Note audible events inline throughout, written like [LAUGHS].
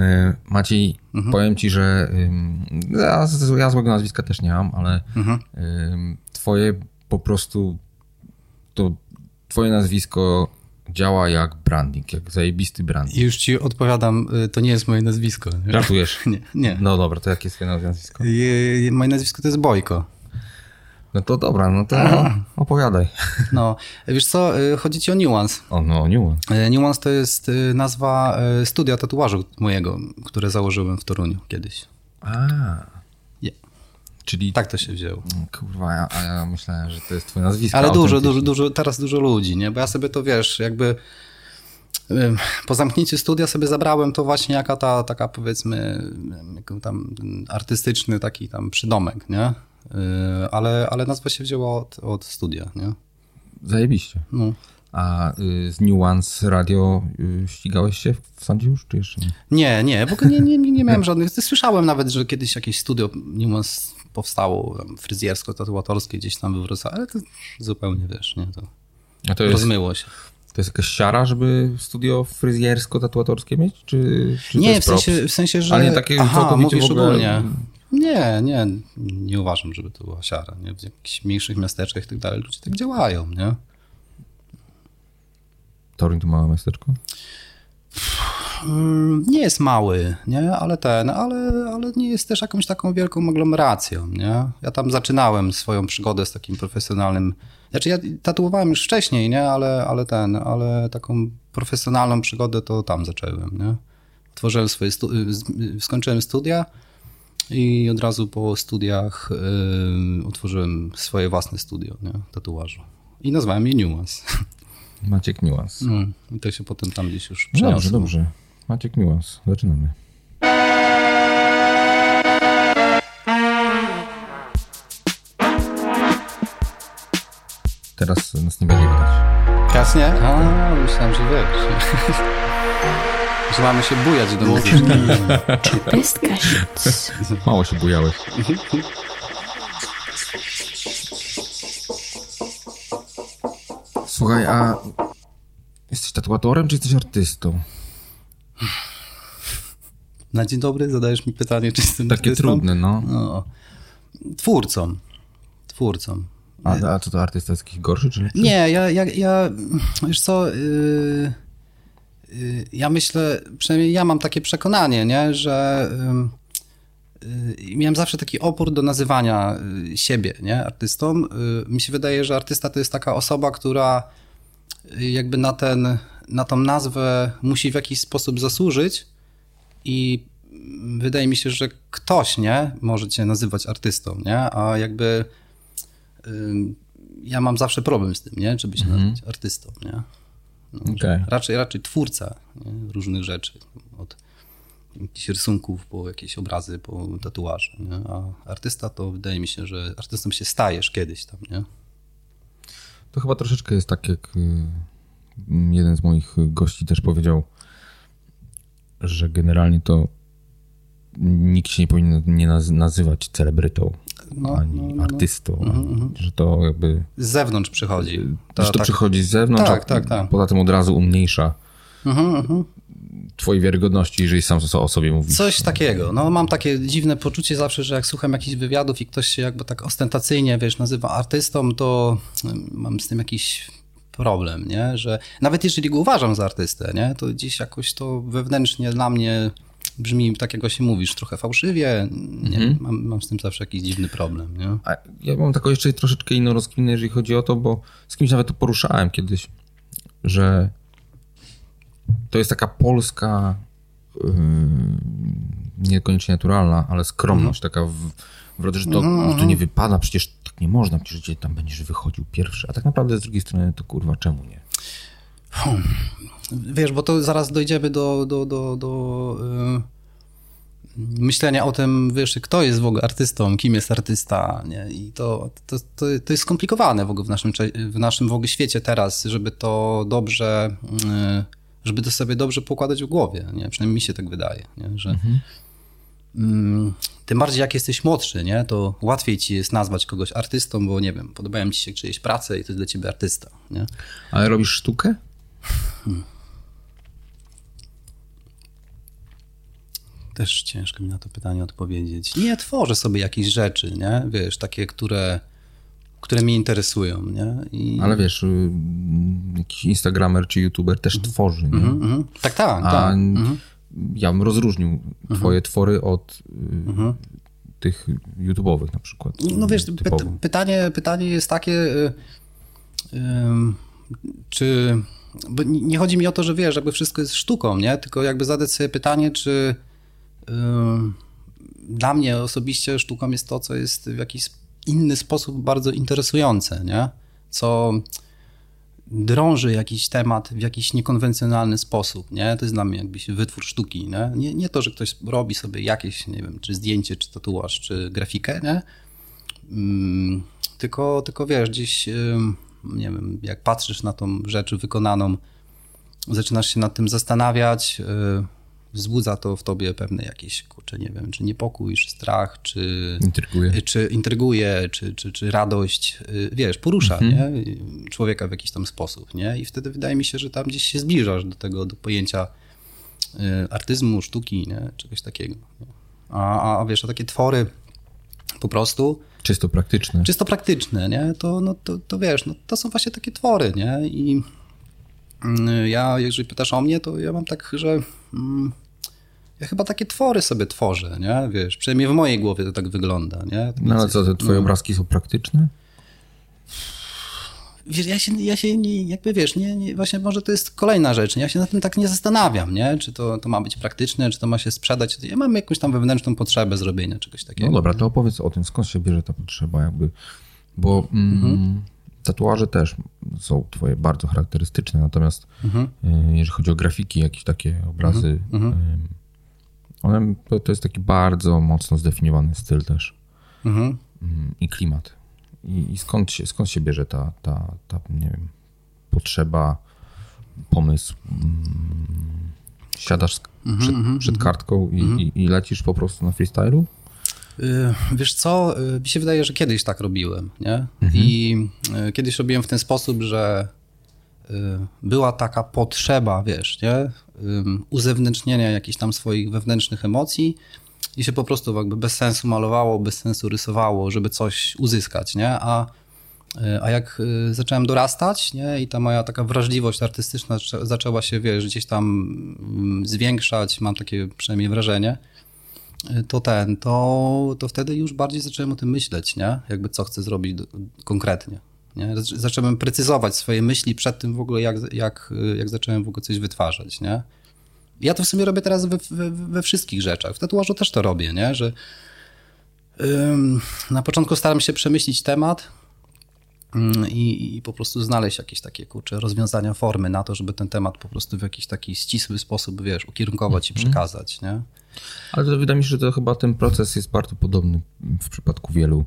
E, Maciej, mhm. powiem ci, że ja, ja złego nazwiska też nie mam, ale mhm. twoje po prostu to twoje nazwisko działa jak branding, jak zajebisty branding. I już ci odpowiadam, y, to nie jest moje nazwisko. Żartujesz? [LAUGHS] nie, nie. No dobra, to jakie jest twoje nazwisko? moje nazwisko to jest Bojko. No to dobra, no to opowiadaj. No, wiesz co, y, chodzi ci o Nuance. O, no, Nuance. Y, Nuance to jest nazwa studia tatuażu mojego, które założyłem w Toruniu kiedyś. A. Czyli... Tak to się wzięło. Kurwa, a ja myślałem, że to jest twoje nazwisko. Ale dużo, dużo, dużo, teraz dużo ludzi, nie? Bo ja sobie to, wiesz, jakby po zamknięciu studia sobie zabrałem to właśnie jaka ta taka powiedzmy tam artystyczny taki tam przydomek, nie? Y, ale, ale nazwa się wzięła od, od studia, nie? Zajebiście. No. A y, z Nuance Radio y, ścigałeś się w sądzie już, czy jeszcze nie? Nie, nie, w ogóle nie, nie, nie miałem żadnych. Słyszałem nawet, że kiedyś jakieś studio Nuance powstało fryzjersko-tatuatorskie gdzieś tam we Wrocławiu, ale to zupełnie, wiesz, nie, to, A to jest, rozmyło się. To jest jakaś siara, żeby studio fryzjersko-tatuatorskie mieć, czy, czy Nie, w sensie, w sensie, że... Ale nie takie Aha, mówisz ogóle... ogólnie. Nie, nie, nie uważam, żeby to była siara. Nie? W jakichś mniejszych miasteczkach i tak dalej ludzie tak działają, nie? Torin to małe miasteczko? Mm, nie jest mały, nie? ale ten, ale, ale nie jest też jakąś taką wielką aglomeracją. Nie? Ja tam zaczynałem swoją przygodę z takim profesjonalnym. Znaczy, ja tatuowałem już wcześniej, nie? Ale, ale ten, ale taką profesjonalną przygodę to tam zacząłem. Nie? Tworzyłem swoje stu... skończyłem studia i od razu po studiach yy, otworzyłem swoje własne studio nie? tatuażu. I nazwałem je Nuance. [LAUGHS] Maciek Niuans. No, I to się potem tam gdzieś już przeniosło. Dobrze, dobrze. Maciek Niuans. Zaczynamy. Teraz nas nie będzie widać. Teraz nie? A, myślałem, że wiesz. [LAUGHS] że mamy się bujać do muzyki. Mało się bujałeś. Słuchaj, a jesteś tatuatorem, czy jesteś artystą? Na dzień dobry zadajesz mi pytanie, czy jestem Takie artystą? trudne, no. no. Twórcą. Twórcą. A, a co to artysta jest jakiś gorszy, czy lepszy? Nie, ja, ja, ja wiesz co, yy, ja myślę, przynajmniej ja mam takie przekonanie, nie, że yy, miałem zawsze taki opór do nazywania y, siebie, nie, artystą. Y, mi się wydaje, że artysta to jest taka osoba, która jakby na, ten, na tą nazwę musi w jakiś sposób zasłużyć i wydaje mi się, że ktoś, nie, może cię nazywać artystą, nie, a jakby ja mam zawsze problem z tym, nie, żeby się mm -hmm. nazwać artystą, nie. No, okay. Raczej, raczej twórca nie? różnych rzeczy, od jakichś rysunków, po jakieś obrazy, po tatuaże, nie? a artysta to wydaje mi się, że artystą się stajesz kiedyś tam, nie? To chyba troszeczkę jest tak, jak y, jeden z moich gości też powiedział, że generalnie to nikt się nie powinien nie nazywać celebrytą no, ani no, no, artystą, uh -huh. Mhm, że to jakby... Z zewnątrz przychodzi. To, że to tak... przychodzi z zewnątrz, tak, tak, tak. poza tym od razu umniejsza -huh. twojej wiarygodności, jeżeli sam o sobie mówisz. Coś takiego. No mam takie dziwne poczucie zawsze, że jak słucham jakichś wywiadów i ktoś się jakby tak ostentacyjnie, wiesz, nazywa artystą, to mam z tym jakiś problem, nie? Że nawet jeżeli go uważam za artystę, nie? To gdzieś jakoś to wewnętrznie dla mnie brzmi tak, jak się mówisz, trochę fałszywie. Nie? Mhm. Mam, mam, z tym zawsze jakiś dziwny problem. Nie? A ja mam taką jeszcze troszeczkę inną rozkminę, jeżeli chodzi o to, bo z kimś nawet to poruszałem kiedyś, że to jest taka polska, yy, niekoniecznie naturalna, ale skromność, mhm. taka w, w że to, mhm. to nie wypada, przecież tak nie można, przecież tam będziesz wychodził pierwszy, a tak naprawdę z drugiej strony to kurwa, czemu nie? Hmm. Wiesz, bo to zaraz dojdziemy do, do, do, do yy, myślenia o tym, wiesz, kto jest w ogóle artystą, kim jest artysta, nie? I to, to, to, to jest skomplikowane w ogóle w naszym, w naszym w ogóle świecie teraz, żeby to dobrze, yy, żeby to sobie dobrze pokładać w głowie, nie? Przynajmniej mi się tak wydaje, nie? Że mhm. Mm, tym bardziej jak jesteś młodszy, nie? to łatwiej ci jest nazwać kogoś artystą, bo nie wiem, podobają ci się czyjeś prace i to jest dla ciebie artysta. Nie? Ale robisz sztukę? Hmm. Też ciężko mi na to pytanie odpowiedzieć. Nie tworzę sobie jakieś rzeczy, nie? Wiesz, takie, które, które mnie interesują, nie? I... Ale wiesz, y, jakiś instagramer czy youtuber też tworzy, nie? Mhm, mhm. Tak, tak, A tak. Mhm. ja bym rozróżnił twoje twory od y, tych YouTube'owych na przykład. No wiesz, py pytanie, pytanie jest takie, y, ym, czy... Bo nie chodzi mi o to, że wiesz, jakby wszystko jest sztuką, nie? Tylko jakby zadać sobie pytanie, czy dla mnie osobiście sztuką jest to, co jest w jakiś inny sposób bardzo interesujące, nie? Co drąży jakiś temat w jakiś niekonwencjonalny sposób, nie? To jest dla mnie jakbyś wytwór sztuki, nie? Nie, nie to, że ktoś robi sobie jakieś, nie wiem, czy zdjęcie, czy tatuaż, czy grafikę, nie? Tylko, tylko wiesz, gdzieś, nie wiem, jak patrzysz na tą rzecz wykonaną, zaczynasz się nad tym zastanawiać, yy, wzbudza to w tobie pewne jakieś, kurczę, nie wiem, czy niepokój, czy strach, czy Intryguje. czy intryguje, czy, czy, czy radość, y, wiesz, porusza Mhm. nie? człowieka w jakiś tam sposób, nie? I wtedy wydaje mi się, że tam gdzieś się zbliżasz do tego, do pojęcia y, artyzmu, sztuki, nie? Czegoś takiego. A, a wiesz, a takie twory po prostu Czysto praktyczne. czysto praktyczne, nie? To, no, to, to wiesz, no, to są właśnie takie twory, nie? I mm, ja, jeżeli pytasz o mnie, to ja mam tak, że mm, ja chyba takie twory sobie tworzę, nie? Wiesz, przynajmniej w mojej głowie to tak wygląda, nie? Tak No ale co, te twoje no. obrazki są praktyczne? Wiesz, ja się, ja się nie, jakby wiesz, nie, nie, właśnie może to jest kolejna rzecz, nie? ja się nad tym tak nie zastanawiam, nie? Czy to, to ma być praktyczne, czy to ma się sprzedać. Ja mam jakąś tam wewnętrzną potrzebę zrobienia czegoś takiego. No dobra, to opowiedz o tym, skąd się bierze ta potrzeba jakby, bo mm, Mhm. Tatuaże też są twoje bardzo charakterystyczne, natomiast Mhm. y, jeżeli chodzi o grafiki, jakieś takie obrazy, Mhm. y, one, to, jest taki bardzo mocno zdefiniowany styl też Mhm. mm, i klimat. I, i skąd, się, skąd się bierze ta, ta, ta, nie wiem, potrzeba, pomysł? Mm, Siadasz sk- przed, przed kartką i, i, i lecisz po prostu na freestylu? Y, Wiesz co, y, mi się wydaje, że kiedyś tak robiłem, nie? I y, kiedyś robiłem w ten sposób, że była taka potrzeba, wiesz, nie? Uzewnętrznienia jakichś tam swoich wewnętrznych emocji i się po prostu jakby bez sensu malowało, bez sensu rysowało, żeby coś uzyskać, nie? A, a jak zacząłem dorastać, nie? I ta moja taka wrażliwość artystyczna zaczę- zaczęła się, wiesz, gdzieś tam mm, zwiększać, mam takie przynajmniej wrażenie, to ten, to, to wtedy już bardziej zacząłem o tym myśleć, nie? Jakby co chcę zrobić do, konkretnie. Nie? Zac- Zacząłem precyzować swoje myśli przed tym w ogóle, jak, jak, jak zacząłem w ogóle coś wytwarzać, nie? Ja to w sumie robię teraz we, we, we wszystkich rzeczach. W tatuażu też to robię, nie? Że ym, na początku staram się przemyślić temat ym, i, i po prostu znaleźć jakieś takie, kurcze, rozwiązania, formy na to, żeby ten temat po prostu w jakiś taki ścisły sposób, wiesz, ukierunkować i przekazać, nie? Ale to wydaje mi się, że to chyba ten proces jest bardzo podobny w przypadku wielu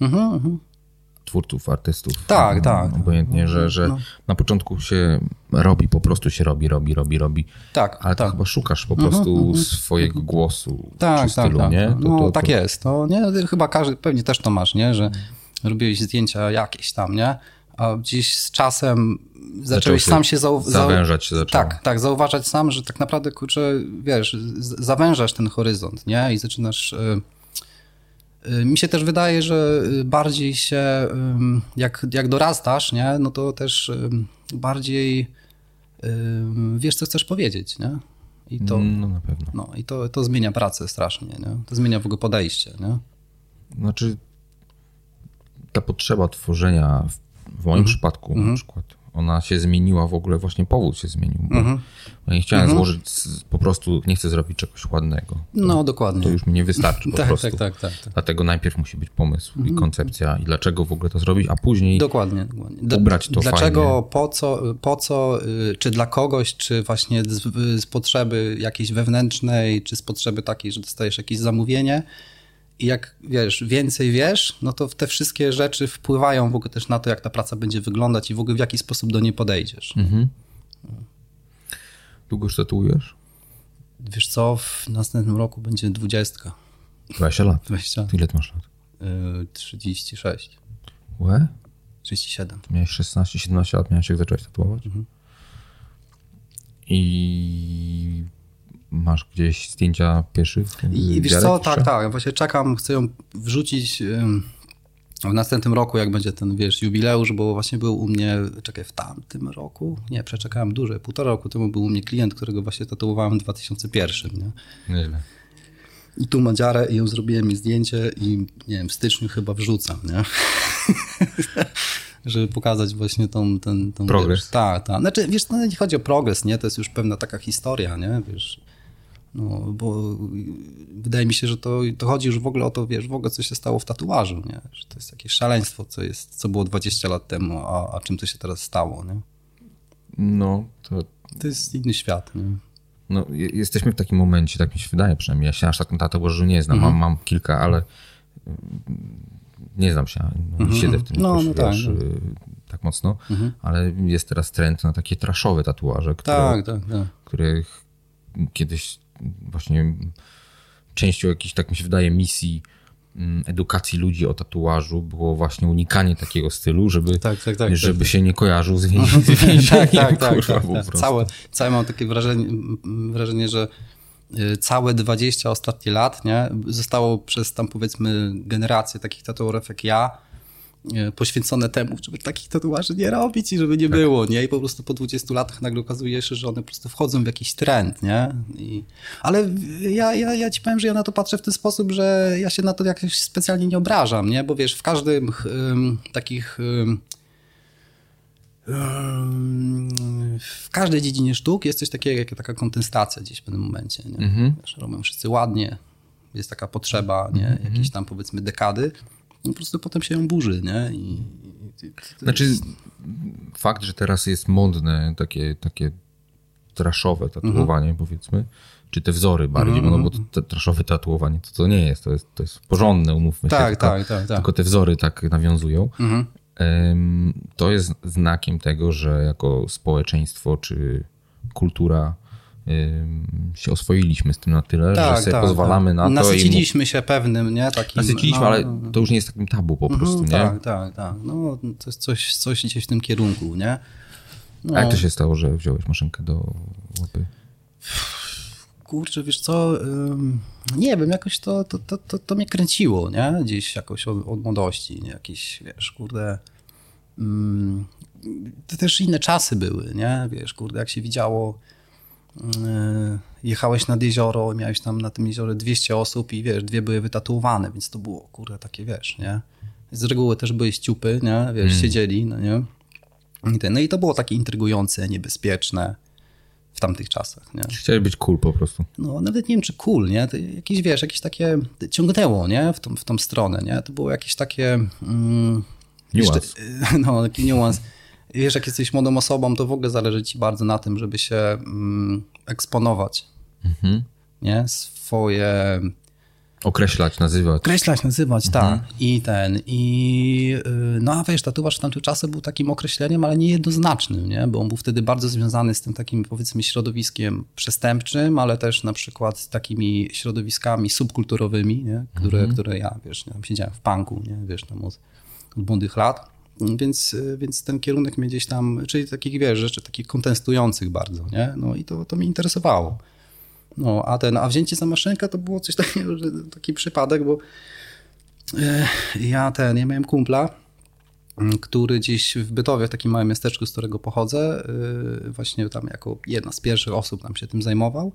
Mhm, mhm. twórców, artystów. Tak, No, tak. Obojętnie, że, że No. na początku się robi, po prostu się robi, robi, robi, robi. Tak, Ale tak. chyba szukasz po prostu swojego głosu Tak, czy tak, stylu, tak. nie? To- no to- tak to- jest. To nie, ty chyba każdy, pewnie też to masz, nie? Że robiłeś zdjęcia jakieś tam, nie? A gdzieś z czasem zacząłeś sam się zau- zawężać się. Tak, tak, zauważać sam, że tak naprawdę, kurczę, wiesz, zawężasz ten horyzont, nie? I zaczynasz... y, y, Mi się też wydaje, że y, bardziej się, jak, jak dorastasz, nie? No to też bardziej wiesz, co chcesz powiedzieć, nie? I to, No na pewno. no, i to, to zmienia pracę strasznie, nie? To zmienia w ogóle podejście, nie? Znaczy ta potrzeba tworzenia w, w moim przypadku na przykład, ona się zmieniła w ogóle, właśnie powód się zmienił, bo ja nie chciałem złożyć z, po prostu, nie chcę zrobić czegoś ładnego. No, dokładnie. To już mi nie wystarczy po [LAUGHS] tak, prostu. tak, tak, tak, tak. Dlatego najpierw musi być pomysł i koncepcja i dlaczego w ogóle to zrobić, a później Dokładnie, dokładnie. D- ubrać to Dlaczego, fajnie. po co, po co, y, czy dla kogoś, czy właśnie z, z potrzeby jakiejś wewnętrznej, czy z potrzeby takiej, że dostajesz jakieś zamówienie i jak, wiesz, więcej wiesz, no to te wszystkie rzeczy wpływają w ogóle też na to, jak ta praca będzie wyglądać i w ogóle w jaki sposób do niej podejdziesz. Mhm. długo już tatuujesz? Wiesz co, w następnym roku będzie 20, 20 lat. 20, Ile masz lat? y, 36, Łe? 37. Miałeś 16, 17 lat, miałeś jak zacząłeś tatuować? I masz gdzieś zdjęcia pieszych? I wiesz co, tak, tak, właśnie czekam, chcę ją wrzucić w następnym roku, jak będzie ten, wiesz, jubileusz, bo właśnie był u mnie, czekaj, w tamtym roku? Nie, przeczekałem dłużej, półtora roku temu był u mnie klient, którego właśnie tatuowałem w 2001, nie? Nieźle. I tu ma dziarę i ją zrobiłem mi zdjęcie i nie wiem, w styczniu chyba wrzucam, nie? [LAUGHS] Żeby pokazać właśnie tą... Ten, tą progres. Tak, tak. Znaczy, wiesz, no nie chodzi o progres, nie? To jest już pewna taka historia, nie? Wiesz, no, bo wydaje mi się, że to, to chodzi już w ogóle o to, wiesz, w ogóle co się stało w tatuażu, nie? Że to jest jakieś szaleństwo, co, jest, co było 20 lat temu, a, a czym to się teraz stało, nie? No, to... To jest inny świat, nie? No, jesteśmy w takim momencie, tak mi się wydaje przynajmniej. Ja się aż tak na tatuażu nie znam, mhm. mam, mam kilka, ale mm, nie znam się, no, mhm. siedzę w tym no, no tak, wiesz, no. tak mocno, mhm. ale jest teraz trend na takie traszowe tatuaże, które, tak, tak, tak. których kiedyś właśnie częścią jakiejś, tak mi się wydaje, misji mm, edukacji ludzi o tatuażu było właśnie unikanie takiego stylu, żeby, tak, tak, tak, żeby tak. się nie kojarzył z [LAUGHS] więzieniem. tak, tak, tak, tak, tak. Całe, całe mam takie wrażenie, wrażenie, że y, całe 20 ostatnich lat nie, zostało przez tam powiedzmy generację takich tatuatorów jak ja poświęcone temu, żeby takich tatuaży nie robić i żeby nie tak. było, nie? I po prostu po 20 latach nagle okazuje się, że one po prostu wchodzą w jakiś trend, nie? I, ale ja, ja, ja ci powiem, że ja na to patrzę w ten sposób, że ja się na to jakoś specjalnie nie obrażam, nie? Bo wiesz, w każdym um, takich um, w każdej dziedzinie sztuk jest coś takiego jak taka kontestacja gdzieś w pewnym momencie. Nie? Mhm. Wiesz, robią wszyscy ładnie, jest taka potrzeba, nie? Mhm. Jakiejś tam powiedzmy dekady no po prostu potem się ją burzy, nie? I, znaczy, jest... fakt, że teraz jest modne takie, takie traszowe tatuowanie, mhm. powiedzmy, czy te wzory bardziej, mhm. no bo to, to traszowe tatuowanie to, to nie jest, to jest, to jest porządne, umówmy tak, się. Tak, tak, tak, tak. Tylko te wzory tak nawiązują. Mhm. To jest znakiem tego, że jako społeczeństwo czy kultura się oswoiliśmy z tym na tyle, tak, że sobie tak, pozwalamy tak. na to. Nasyciliśmy się pewnym, nie? Takim, Nasyciliśmy, no, ale to już nie jest takim tabu po prostu, mm, nie? Tak, tak, tak. No, to jest coś, coś gdzieś w tym kierunku, nie? No. A jak to się stało, że wziąłeś maszynkę do łapy? Kurczę, wiesz co, nie wiem, jakoś to, to, to, to, to mnie kręciło, nie? Gdzieś jakoś od, od młodości, nie? Jakieś, wiesz, kurde... to też inne czasy były, nie? Wiesz, kurde, jak się widziało jechałeś nad jezioro, miałeś tam na tym jeziorze 200 osób i wiesz, dwie były wytatuowane, więc to było, kurde, takie, wiesz, nie? Z reguły też były ściupy, nie? Wiesz, mm. siedzieli, no nie? I ten, no i to było takie intrygujące, niebezpieczne w tamtych czasach, nie? Chciałeś być cool po prostu. No, nawet nie wiem, czy cool, nie? To jakieś, wiesz, jakieś takie ciągnęło, nie? W tą, w tą stronę, nie? To było jakieś takie... Mm, niuans. Jeszcze, [LAUGHS] no, taki niuans wiesz, jak jesteś młodą osobą, to w ogóle zależy ci bardzo na tym, żeby się mm, eksponować. Mhm. Nie? Swoje... Określać, nazywać. Określać, nazywać, mhm. tak. I ten, i y, no a wiesz, tatuaż w tamtych czasach był takim określeniem, ale nie jednoznacznym, nie? Bo on był wtedy bardzo związany z tym takim, powiedzmy, środowiskiem przestępczym, ale też na przykład z takimi środowiskami subkulturowymi, nie? Które, mhm. które ja, wiesz, tam siedziałem w punku, nie? Wiesz, tam od, od młodych lat. Więc, więc ten kierunek mnie gdzieś tam, czyli takich, wiesz, rzeczy takich kontestujących bardzo, nie? No i to, to mnie interesowało. No, a ten, a wzięcie za maszynkę to było coś [LAUGHS] takiego, że taki przypadek, bo e, ja ten, ja miałem kumpla, który gdzieś w Bytowie, w takim małym miasteczku, z którego pochodzę, e, właśnie tam jako jedna z pierwszych osób tam się tym zajmował.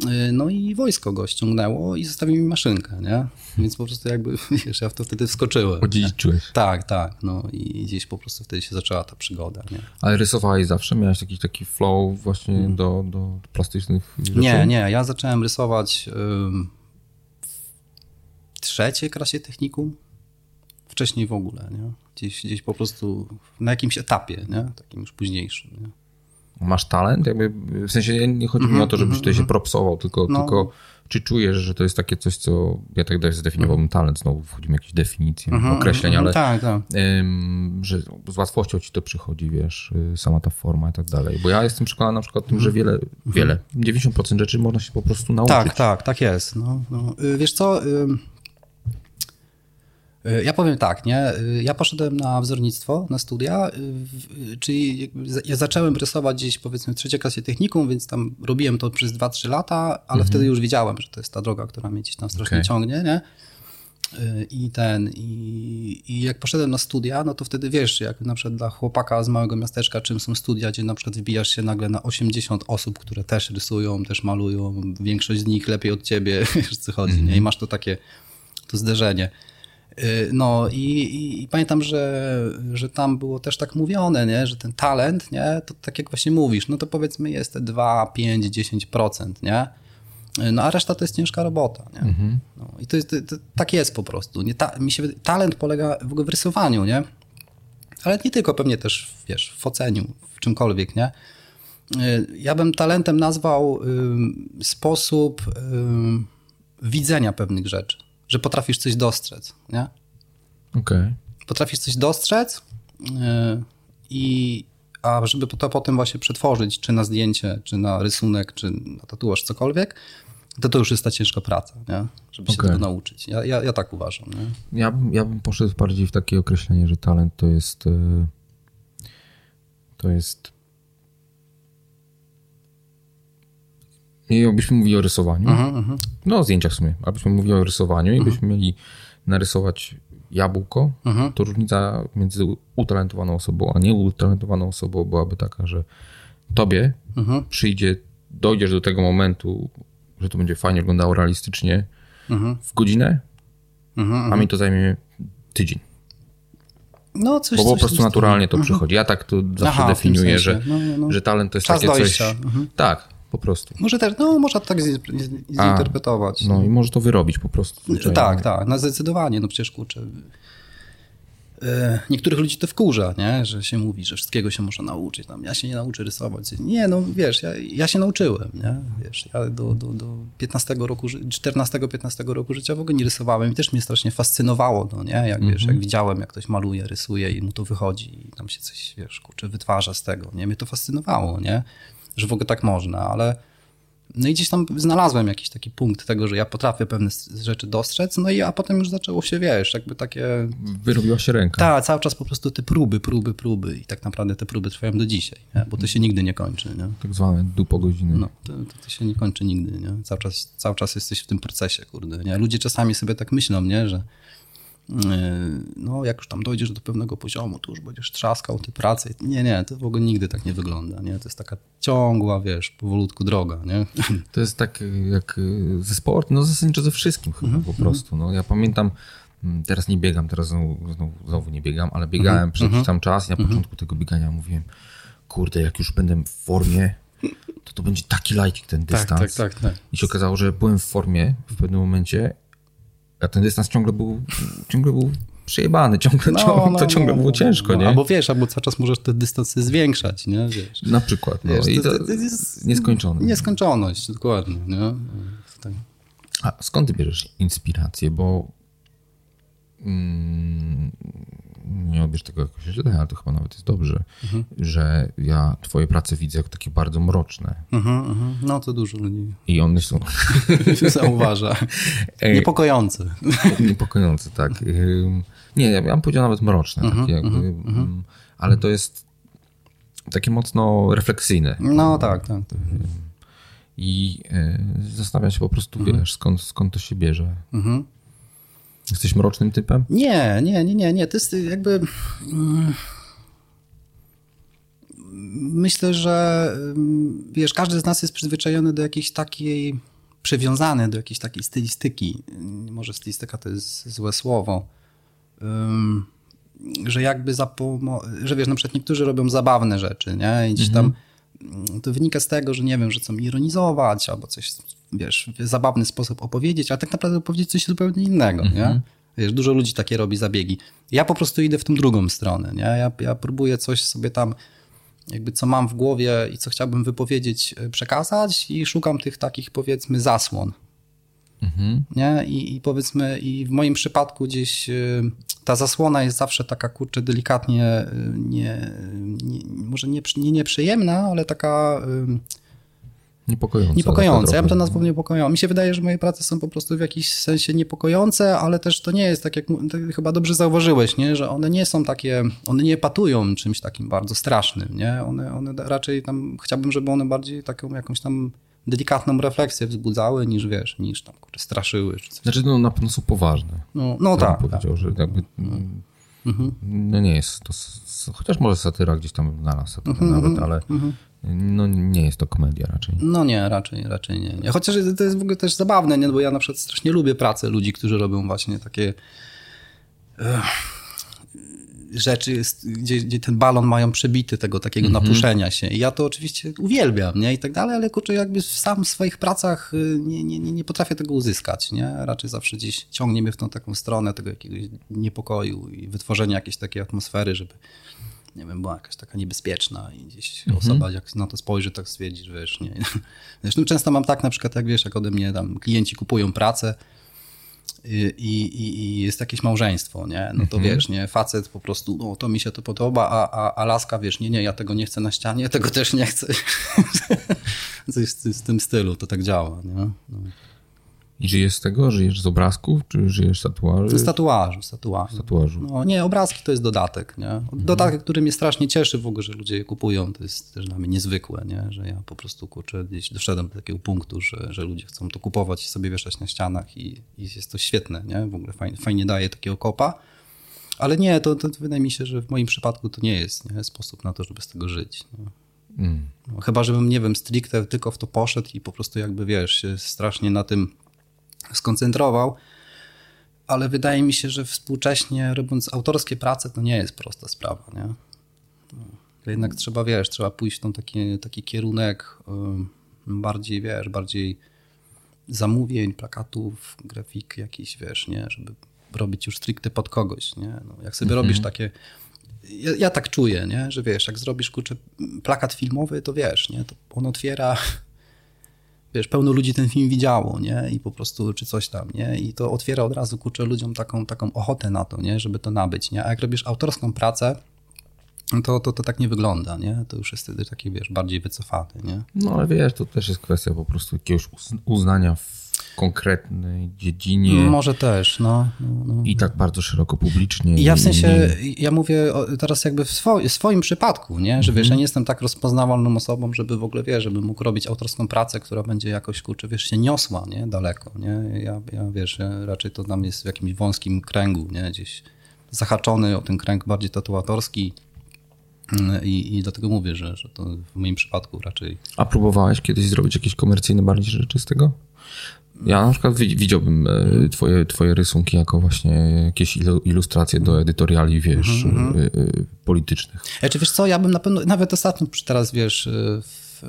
Y, no i wojsko go ściągnęło i zostawił mi maszynkę, nie? Więc po prostu jakby, [LAUGHS] wiesz, ja w to wtedy wskoczyłem. Odziedziczyłeś. Tak, tak, no i gdzieś po prostu wtedy się zaczęła ta przygoda, nie? Ale rysowałeś zawsze? Miałeś jakiś taki flow właśnie mm. do, do plastycznych rzeczy? Nie, nie, ja zacząłem rysować w trzeciej klasie technikum. Wcześniej w ogóle, nie? Gdzieś, gdzieś po prostu na jakimś etapie, nie? Takim już późniejszym, nie? Masz talent? Jakby, w sensie nie chodzi mi o to, żebyś tutaj się mhm. propsował, tylko, no. tylko czy czujesz, że to jest takie coś, co ja tak dalej zdefiniowałbym talent, znowu wchodzimy w jakieś definicje, mhm, określenia, ale tak, tak. Ym, że z łatwością ci to przychodzi, wiesz, y, sama ta forma i tak dalej. Bo ja jestem przekonany na przykład o tym, że wiele, wiele, 90% rzeczy można się po prostu nauczyć. Tak, tak, tak jest. No, no. Y, wiesz co... Y, Ja powiem tak, nie? Y, Ja poszedłem na wzornictwo, na studia, w- czyli ja zacząłem rysować gdzieś powiedzmy w trzeciej klasie technikum, więc tam robiłem to przez 2-3 lata, ale wtedy już wiedziałem, że to jest ta droga, która mnie gdzieś tam strasznie Okej. ciągnie, nie? I ten, i, i jak poszedłem na studia, no to wtedy wiesz, jak na przykład dla chłopaka z małego miasteczka, czym są studia, gdzie na przykład wbijasz się nagle na 80 osób, które też rysują, też malują, większość z nich lepiej od ciebie, [LAUGHS] wiesz co chodzi, nie? I masz to takie, to zderzenie. Y, No i, i, i pamiętam, że, że tam było też tak mówione, nie? że ten talent, nie? to tak jak właśnie mówisz, no to powiedzmy jest te 2, 5, 10%, nie? Y, No a reszta to jest ciężka robota, nie? No, I to jest, to, to, tak jest po prostu. Nie ta, mi się, talent polega w ogóle w rysowaniu, nie? Ale nie tylko, pewnie też, wiesz, w oceniu, w czymkolwiek, nie? Y, Ja bym talentem nazwał ym, sposób ym, widzenia pewnych rzeczy, że potrafisz coś dostrzec, nie? Okej. Potrafisz coś dostrzec yy, i a żeby to potem właśnie przetworzyć, czy na zdjęcie, czy na rysunek, czy na tatuaż, cokolwiek, to to już jest ta ciężka praca, nie? żeby się Okej. tego nauczyć. Ja, ja, ja tak uważam. Nie? Ja, bym- ja bym poszedł bardziej w takie określenie, że talent to jest. e, To jest. I jakbyśmy mówili o rysowaniu, Mhm, no o zdjęciach w sumie, abyśmy mówili o rysowaniu i byśmy mieli narysować jabłko, Mhm. to różnica między utalentowaną osobą a nieutalentowaną osobą byłaby taka, że tobie Mhm. przyjdzie, dojdziesz do tego momentu, że to będzie fajnie wyglądało realistycznie Mhm. w godzinę, Mhm. a mi to zajmie tydzień. No, coś, Bo po prostu coś- naturalnie to przychodzi. Ja tak to zawsze Aha, definiuję, sensie. że, No, no, no. że talent to jest Czas takie dojścia. coś... Mhm. Tak, po prostu. Może też, no można tak zi- zi- zinterpretować. No i może to wyrobić po prostu. zwyczajnie. Tak, tak, no zdecydowanie, no przecież kurczę. e, Niektórych ludzi to wkurza, nie? że się mówi, że wszystkiego się można nauczyć. Tam, ja się nie nauczę rysować. Nie, no wiesz, ja, ja się nauczyłem. Nie? Wiesz, ja do, do, do 15 roku, 14-15 roku życia w ogóle nie rysowałem i też mnie strasznie fascynowało, no, nie? Jak, wiesz, jak widziałem, jak ktoś maluje, rysuje i mu to wychodzi i tam się coś, wiesz, kurczę, wytwarza z tego. Nie? Mnie to fascynowało, nie? Że w ogóle tak można, ale no i gdzieś tam znalazłem jakiś taki punkt tego, że ja potrafię pewne rzeczy dostrzec, no i a potem już zaczęło się, wiesz, jakby takie... Wyrobiła się ręka. Tak, cały czas po prostu te próby, próby, próby i tak naprawdę te próby trwają do dzisiaj, nie? bo to się nigdy nie kończy, nie? Tak zwane dupo godziny. No, to, to, to się nie kończy nigdy, nie? Cały czas, cały czas jesteś w tym procesie, kurde, nie? Ludzie czasami sobie tak myślą, nie, że no jak już tam dojdziesz do pewnego poziomu, to już będziesz trzaskał te prace. Nie, nie, to w ogóle nigdy tak nie wygląda, nie? To jest taka ciągła, wiesz, powolutku droga, nie? To jest tak jak y, ze sportem, no zasadniczo ze wszystkim chyba Mhm, po prostu. No, ja pamiętam, mm, teraz nie biegam, teraz znowu, znowu, znowu nie biegam, ale biegałem Mhm, przez jakiś tam czas i na początku tego biegania mówiłem, kurde, jak już będę w formie, to to będzie taki lajcik ten dystans. tak, tak. I się okazało, że byłem w formie w pewnym momencie, a ten dystans ciągle był, ciągle był przejebany, ciągle, ciągle, to ciągle było ciężko, no. nie? Albo wiesz, albo cały czas możesz te dystanse zwiększać, nie? Wiesz. Na przykład. No, Wiesz, i to, to, to jest nieskończone. nieskończoność, dokładnie, nie? Tak. A skąd ty bierzesz inspirację? Bo mm, nie odbierz tego jakoś źle, ale to chyba nawet jest dobrze, Mhm. że ja twoje prace widzę jako takie bardzo mroczne. Mhm, mhm. No to dużo ludzi I one są [LAUGHS] zauważa. [LAUGHS] Niepokojące. [LAUGHS] niepokojące, tak. Nie, ja bym powiedział nawet mroczne, Mhm, takie jakby, mm, ale to jest takie mocno refleksyjne. No tak, tak. tak. I y, zastanawiam się po prostu, wiesz, skąd, skąd to się bierze. Mhm. Jesteś mrocznym typem? Nie, nie, nie, nie, nie. To jest jakby. mm, Myślę, że mm, wiesz, każdy z nas jest przyzwyczajony do jakiejś takiej, przywiązany do jakiejś takiej stylistyki. Może stylistyka to jest złe słowo. Że jakby za pomo- że wiesz, na przykład niektórzy robią zabawne rzeczy, nie? I gdzieś tam mm, to wynika z tego, że nie wiem, że chcą ironizować albo coś, wiesz, w zabawny sposób opowiedzieć, ale tak naprawdę opowiedzieć coś zupełnie innego, nie? Wiesz, dużo ludzi takie robi zabiegi. Ja po prostu idę w tą drugą stronę, nie? Ja, ja próbuję coś sobie tam, jakby co mam w głowie i co chciałbym wypowiedzieć, e, przekazać i szukam tych takich, powiedzmy, zasłon, Mhm. nie? I, I powiedzmy, i w moim przypadku gdzieś y, ta zasłona jest zawsze taka, kurczę, delikatnie, y, nie, nie, może nie, nie nieprzyjemna, ale taka, Niepokojące. Niepokojące. Ja bym to nazwał niepokojące. Mi się wydaje, że moje prace są po prostu w jakiś sensie niepokojące, ale też to nie jest tak, jak tak chyba dobrze zauważyłeś, nie? że one nie są takie, one nie patują czymś takim bardzo strasznym. Nie? One, one raczej tam, chciałbym, żeby one bardziej taką jakąś tam delikatną refleksję wzbudzały, niż wiesz, niż tam kurczę, straszyły. Czy coś. Znaczy, no na pewno są poważne. No, no Ja tak. bym tak. powiedział, że jakby... No nie jest to... Chociaż może satyra gdzieś tam znalazł Mhm, nawet, ale no nie jest to komedia raczej. No nie, raczej, raczej nie, nie. Chociaż to jest w ogóle też zabawne, nie? No bo ja na przykład strasznie lubię pracę ludzi, którzy robią właśnie takie rzeczy, gdzie, gdzie ten balon mają przebity tego takiego napuszenia się. I ja to oczywiście uwielbiam, nie? I tak dalej, ale kurczę, jakby sam w swoich pracach y, nie, nie, nie, nie potrafię tego uzyskać, nie? Raczej zawsze gdzieś ciągnie mnie w tą taką stronę tego jakiegoś niepokoju i wytworzenia jakiejś takiej atmosfery, żeby nie wiem, była jakaś taka niebezpieczna i gdzieś osoba jak na to spojrzy, tak stwierdzi, że wiesz, nie. [LAUGHS] Zresztą często mam tak na przykład, jak wiesz, jak ode mnie tam klienci kupują pracę i, i, i jest jakieś małżeństwo, nie? No to wiesz, nie, facet po prostu, no to mi się to podoba, a, a, a laska, wiesz, nie, nie, ja tego nie chcę na ścianie, [LAUGHS] tego też nie chcę. [LAUGHS] Coś z tym stylu, to tak działa, nie? No. I żyjesz z tego? Żyjesz z obrazków? Czy żyjesz z tatuaży? Z tatuażu, z tatuażu. tatuażu. No, nie, obrazki to jest dodatek, nie? Dodatek, który mnie strasznie cieszy w ogóle, że ludzie je kupują, to jest też dla mnie niezwykłe, nie? Że ja po prostu, kurczę, gdzieś doszedłem do takiego punktu, że, że ludzie chcą to kupować i sobie wieszać na ścianach i, i jest to świetne, nie? W ogóle fajnie, fajnie daje takiego kopa. Ale nie, to, to wydaje mi się, że w moim przypadku to nie jest nie? sposób na to, żeby z tego żyć. Mm. No, chyba, żebym, nie wiem, stricte tylko w to poszedł i po prostu jakby, wiesz, strasznie na tym skoncentrował, ale wydaje mi się, że współcześnie robiąc autorskie prace, to nie jest prosta sprawa, nie? No, to jednak trzeba, wiesz, trzeba pójść w tą taki, taki kierunek bardziej, wiesz, bardziej zamówień, plakatów, grafik jakiś, wiesz, nie? Żeby robić już stricte pod kogoś, nie? No, jak sobie robisz takie ja, ja tak czuję, nie? że wiesz, jak zrobisz kurczę, plakat filmowy, to wiesz, nie? to on otwiera, wiesz, pełno ludzi ten film widziało, nie? I po prostu, czy coś tam, nie? I to otwiera od razu, kurczę, ludziom taką, taką ochotę na to, nie? Żeby to nabyć, nie? A jak robisz autorską pracę, to, to, to tak nie wygląda, nie? To już jest wtedy taki, wiesz, bardziej wycofany, nie? No ale wiesz, to też jest kwestia po prostu jakiegoś uz- uznania w konkretnej dziedzinie Może też, no. no, no. i tak bardzo szeroko publicznie. Ja w sensie, ja mówię teraz jakby w swo- swoim przypadku, nie? że wiesz, ja nie jestem tak rozpoznawalną osobą, żeby w ogóle, wiesz, żeby mógł robić autorską pracę, która będzie jakoś, kurczę, wiesz, się niosła, nie? Daleko, nie? Ja, ja wiesz, ja raczej to tam jest w jakimś wąskim kręgu, nie? Gdzieś zahaczony o ten kręg bardziej tatuatorski mm, i, i dlatego mówię, że, że to w moim przypadku raczej A próbowałeś kiedyś zrobić jakieś komercyjne bardziej rzeczy z tego? Ja na przykład wi- widziałbym e, twoje, twoje rysunki jako właśnie jakieś ilu- ilustracje do edytoriali, wiesz, Mhm, e, e, politycznych. Ja, czy wiesz co, ja bym na pewno, nawet ostatnio teraz wiesz, w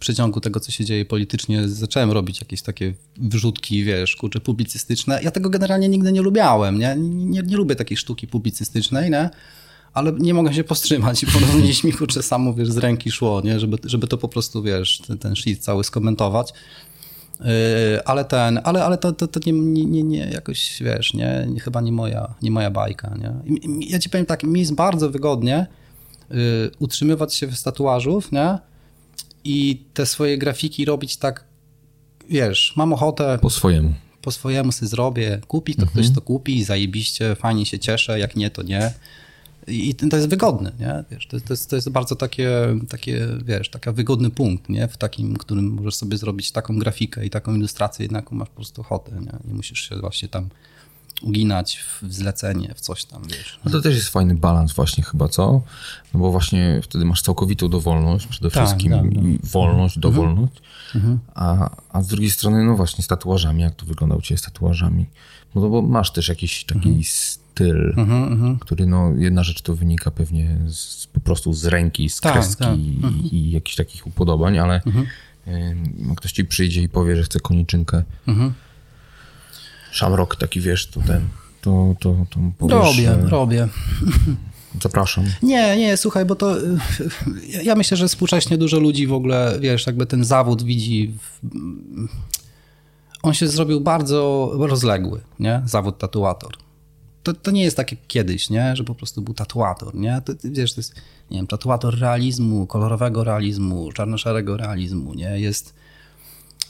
przeciągu tego, co się dzieje politycznie, zacząłem robić jakieś takie wrzutki, wiesz, kurczę, publicystyczne. Ja tego generalnie nigdy nie lubiałem, nie? Nie, nie, lubię takiej sztuki publicystycznej, nie? Ale nie mogę się powstrzymać, bo no, gdzieś mi, kurczę, samo, wiesz, z ręki szło, nie? Żeby, żeby to po prostu, wiesz, ten, ten shit cały skomentować. Yy, ale ten, ale, ale to, to, to nie, nie, nie, jakoś, wiesz, nie, nie, chyba nie moja, nie moja bajka, nie? Ja ci powiem tak, mi jest bardzo wygodnie yy, utrzymywać się z tatuażów, nie? I te swoje grafiki robić tak, wiesz, mam ochotę, Po swojemu. po swojemu sobie zrobię, kupi to ktoś to kupi, zajebiście, fajnie się cieszę, jak nie, to nie. I to jest wygodne, nie? Wiesz, to, to, jest, to jest bardzo takie, takie, wiesz, taki wygodny punkt, nie? W takim, którym możesz sobie zrobić taką grafikę i taką ilustrację, jaką masz po prostu ochotę, nie? Nie musisz się właśnie tam uginać w zlecenie, w coś tam, wiesz. No to też jest fajny balans właśnie chyba, co? No bo właśnie wtedy masz całkowitą dowolność przede Tak, wszystkim tak, tak. i wolność, dowolność, a, a z drugiej strony no właśnie z tatuażami, jak to wygląda u ciebie z tatuażami? No bo masz też jakiś taki styl, który no jedna rzecz to wynika pewnie z, po prostu z ręki, z Tak, kreski tak. i, i jakichś takich upodobań, ale ym, ktoś ci przyjdzie i powie, że chce koniczynkę, szamrok taki wiesz, to ten, to, to, to powiesz, Robię, że robię. zapraszam. Nie, nie, słuchaj, bo to y, ja- ja myślę, że współcześnie dużo ludzi w ogóle, wiesz, jakby ten zawód widzi. W, on się zrobił bardzo rozległy, nie? Zawód tatuator. To, to nie jest tak jak kiedyś, nie? Że po prostu był tatuator, nie? To, wiesz, to jest, nie wiem, tatuator realizmu, kolorowego realizmu, czarno-szarego realizmu, nie? Jest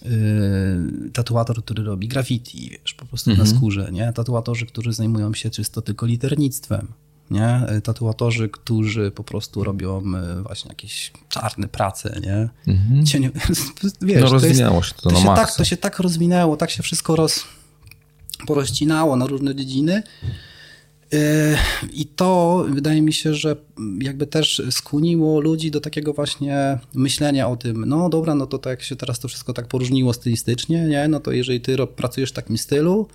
yy, tatuator, który robi graffiti, wiesz, po prostu na skórze, nie? Tatuatorzy, którzy zajmują się czysto tylko liternictwem, nie? Tatuatorzy, którzy po prostu robią y, właśnie jakieś czarne prace, nie? Cienie, [LAUGHS] wiesz, No to jest- rozwinęło się to na się tak, to się tak rozwinęło, tak się wszystko roz, porozcinało na różne dziedziny. Yy, I to wydaje mi się, że jakby też skłoniło ludzi do takiego właśnie myślenia o tym, no dobra, no to tak jak się teraz to wszystko tak poróżniło stylistycznie, nie? No to jeżeli ty pracujesz w takim stylu,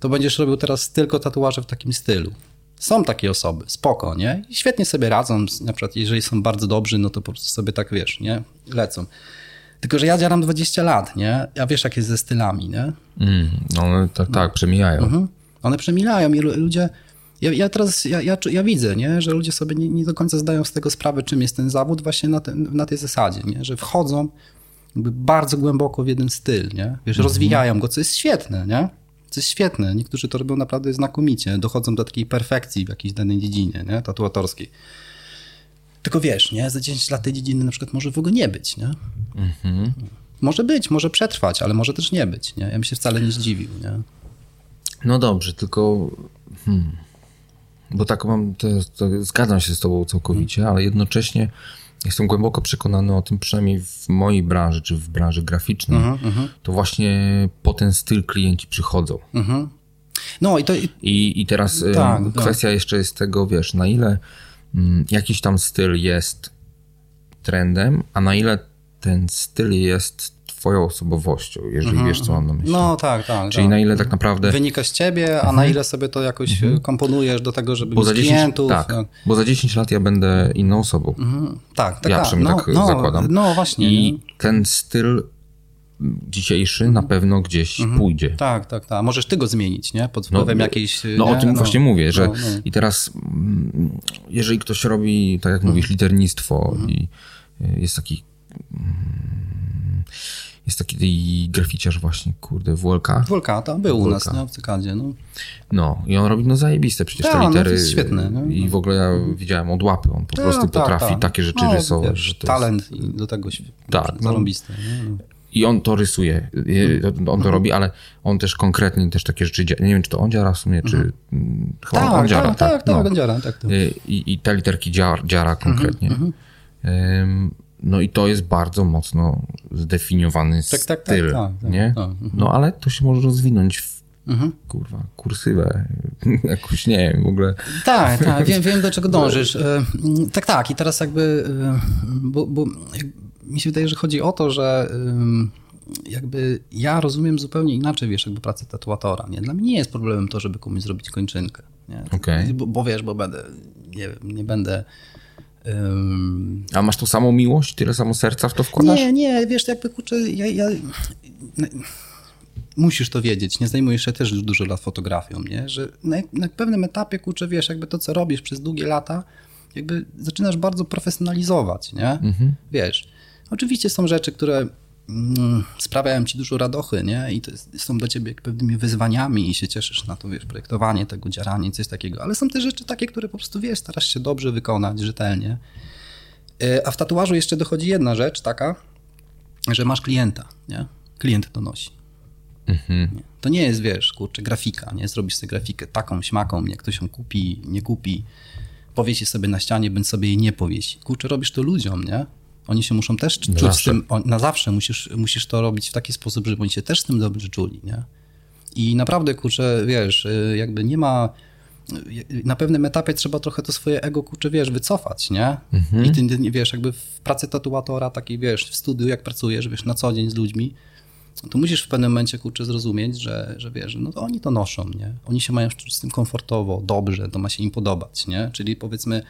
to będziesz robił teraz tylko tatuaże w takim stylu. Są takie osoby, spoko, nie? I świetnie sobie radzą, na przykład jeżeli są bardzo dobrzy, no to po prostu sobie tak, wiesz, nie? Lecą. Tylko, że ja działam 20 lat, nie? Ja wiesz, jak jest ze stylami, nie? Mm, no one tak, tak, przemijają. Mhm. One przemilają i lu- ludzie. Ja, ja teraz ja, ja, ja widzę, nie, że ludzie sobie nie, nie do końca zdają z tego sprawę, czym jest ten zawód, właśnie na, ten, na tej zasadzie, nie? że wchodzą jakby bardzo głęboko w jeden styl, nie? Wiesz, rozwijają go, co jest świetne, nie? Co jest świetne. Niektórzy to robią naprawdę znakomicie, dochodzą do takiej perfekcji w jakiejś danej dziedzinie, nie? tatuatorskiej. Tylko wiesz, nie? za 10 lat tej dziedziny na przykład może w ogóle nie być, nie? Może być, może przetrwać, ale może też nie być, nie? Ja bym się wcale nie zdziwił, nie? No dobrze, tylko. Hmm, bo tak mam. To, to zgadzam się z Tobą całkowicie, ale jednocześnie jestem głęboko przekonany o tym, przynajmniej w mojej branży, czy w branży graficznej, to właśnie po ten styl klienci przychodzą. No i to, i I, teraz Tak, tak. kwestia jeszcze jest tego, wiesz, na ile jakiś tam styl jest trendem, a na ile ten styl jest twoją osobowością, jeżeli wiesz, co mam na myśli. No tak, tak. Czyli tak. na ile tak naprawdę... Wynika z ciebie, a na ile sobie to jakoś e, komponujesz do tego, żeby Bo mieć za, 10, klientów. tak, no. bo za 10 lat ja będę inną osobą. tak, tak. Ja tak. przynajmniej no, tak no, zakładam. No właśnie. I ten styl dzisiejszy na pewno gdzieś pójdzie. Tak, tak, tak. Możesz ty go zmienić, nie? Pod wpływem jakiejś... No nie? o tym właśnie mówię, że no, no. i teraz mm, jeżeli ktoś robi, tak jak Mhm. mówisz, liternictwo i y, jest taki mm, jest taki graficiarz właśnie, kurde, WLK. Wulka, to był u nas, nie? W cykadzie, no. No i on robi no zajebiste przecież Tak, te no to litery. jest świetne, no. I w ogóle ja widziałem od łapy, on po Tak, prostu tak, potrafi tak. takie rzeczy no, rysować, wiesz, że to jest... talent i do tego Tak, no. zarąbiste. nie? No. I on to rysuje, y, on to robi, ale on też konkretnie też takie rzeczy dzia- Nie wiem, czy to on dziara w sumie, czy mm, chyba Tak, on dziara, tak, tak, tak, no. on dziara, tak. tak. Y, I, I te literki dziara, dziara konkretnie. Mhm, Ym, No i to jest bardzo mocno zdefiniowany Tak, tak, tak, styl, tak, tak, nie? tak, mhm. No ale to się może rozwinąć w, kurwa, kursywę, [LAUGHS] jakoś, nie wiem, w ogóle. Tak, tak, wiem, [LAUGHS] wiem do czego dążysz. Mm, Tak, tak i teraz jakby, bo, bo mi się wydaje, że chodzi o to, że jakby ja rozumiem zupełnie inaczej, wiesz, jakby pracę tatuatora, nie? Dla mnie nie jest problemem to, żeby komuś zrobić kończynkę, nie? Okej. Bo, bo wiesz, bo będę, nie nie będę... ym, A masz tą samą miłość, tyle samo serca w to wkładasz? nie, nie, wiesz, jakby kurczę, ja, ja... Musisz to wiedzieć, nie zajmujesz się też już dużo lat fotografią, nie? Że na, na pewnym etapie, kurczę, wiesz, jakby to, co robisz przez długie lata, jakby zaczynasz bardzo profesjonalizować, nie? Wiesz, oczywiście są rzeczy, które mm, sprawiają ci dużo radochy, nie? I to jest, są dla ciebie pewnymi wyzwaniami i się cieszysz na to, wiesz, projektowanie tego, dziaranie, coś takiego. Ale są też rzeczy takie, które po prostu, wiesz, starasz się dobrze wykonać, rzetelnie. E, A w tatuażu jeszcze dochodzi jedna rzecz taka, że masz klienta, nie? Klient to nosi. Nie. To nie jest, wiesz, kurczę, grafika, nie? Zrobisz sobie grafikę taką, śmaką, jak ktoś ją kupi, nie kupi, powiesi sobie na ścianie, bądź sobie jej nie powiesi. Kurczę, robisz to ludziom, nie? Oni się muszą też czuć z tym, na zawsze musisz, musisz to robić w taki sposób, żeby oni się też z tym dobrze czuli, nie? I naprawdę, kurczę, wiesz, y, jakby nie ma... y, Na pewnym etapie trzeba trochę to swoje ego, kurczę, wiesz, wycofać, nie? I ty, ty, wiesz, jakby w pracy tatuatora, takiej, wiesz, w studiu, jak pracujesz, wiesz, na co dzień z ludźmi, to musisz w pewnym momencie, kurczę, zrozumieć, że, że wiesz, no to oni to noszą, nie? Oni się mają czuć z tym komfortowo, dobrze, to ma się im podobać, nie? Czyli powiedzmy,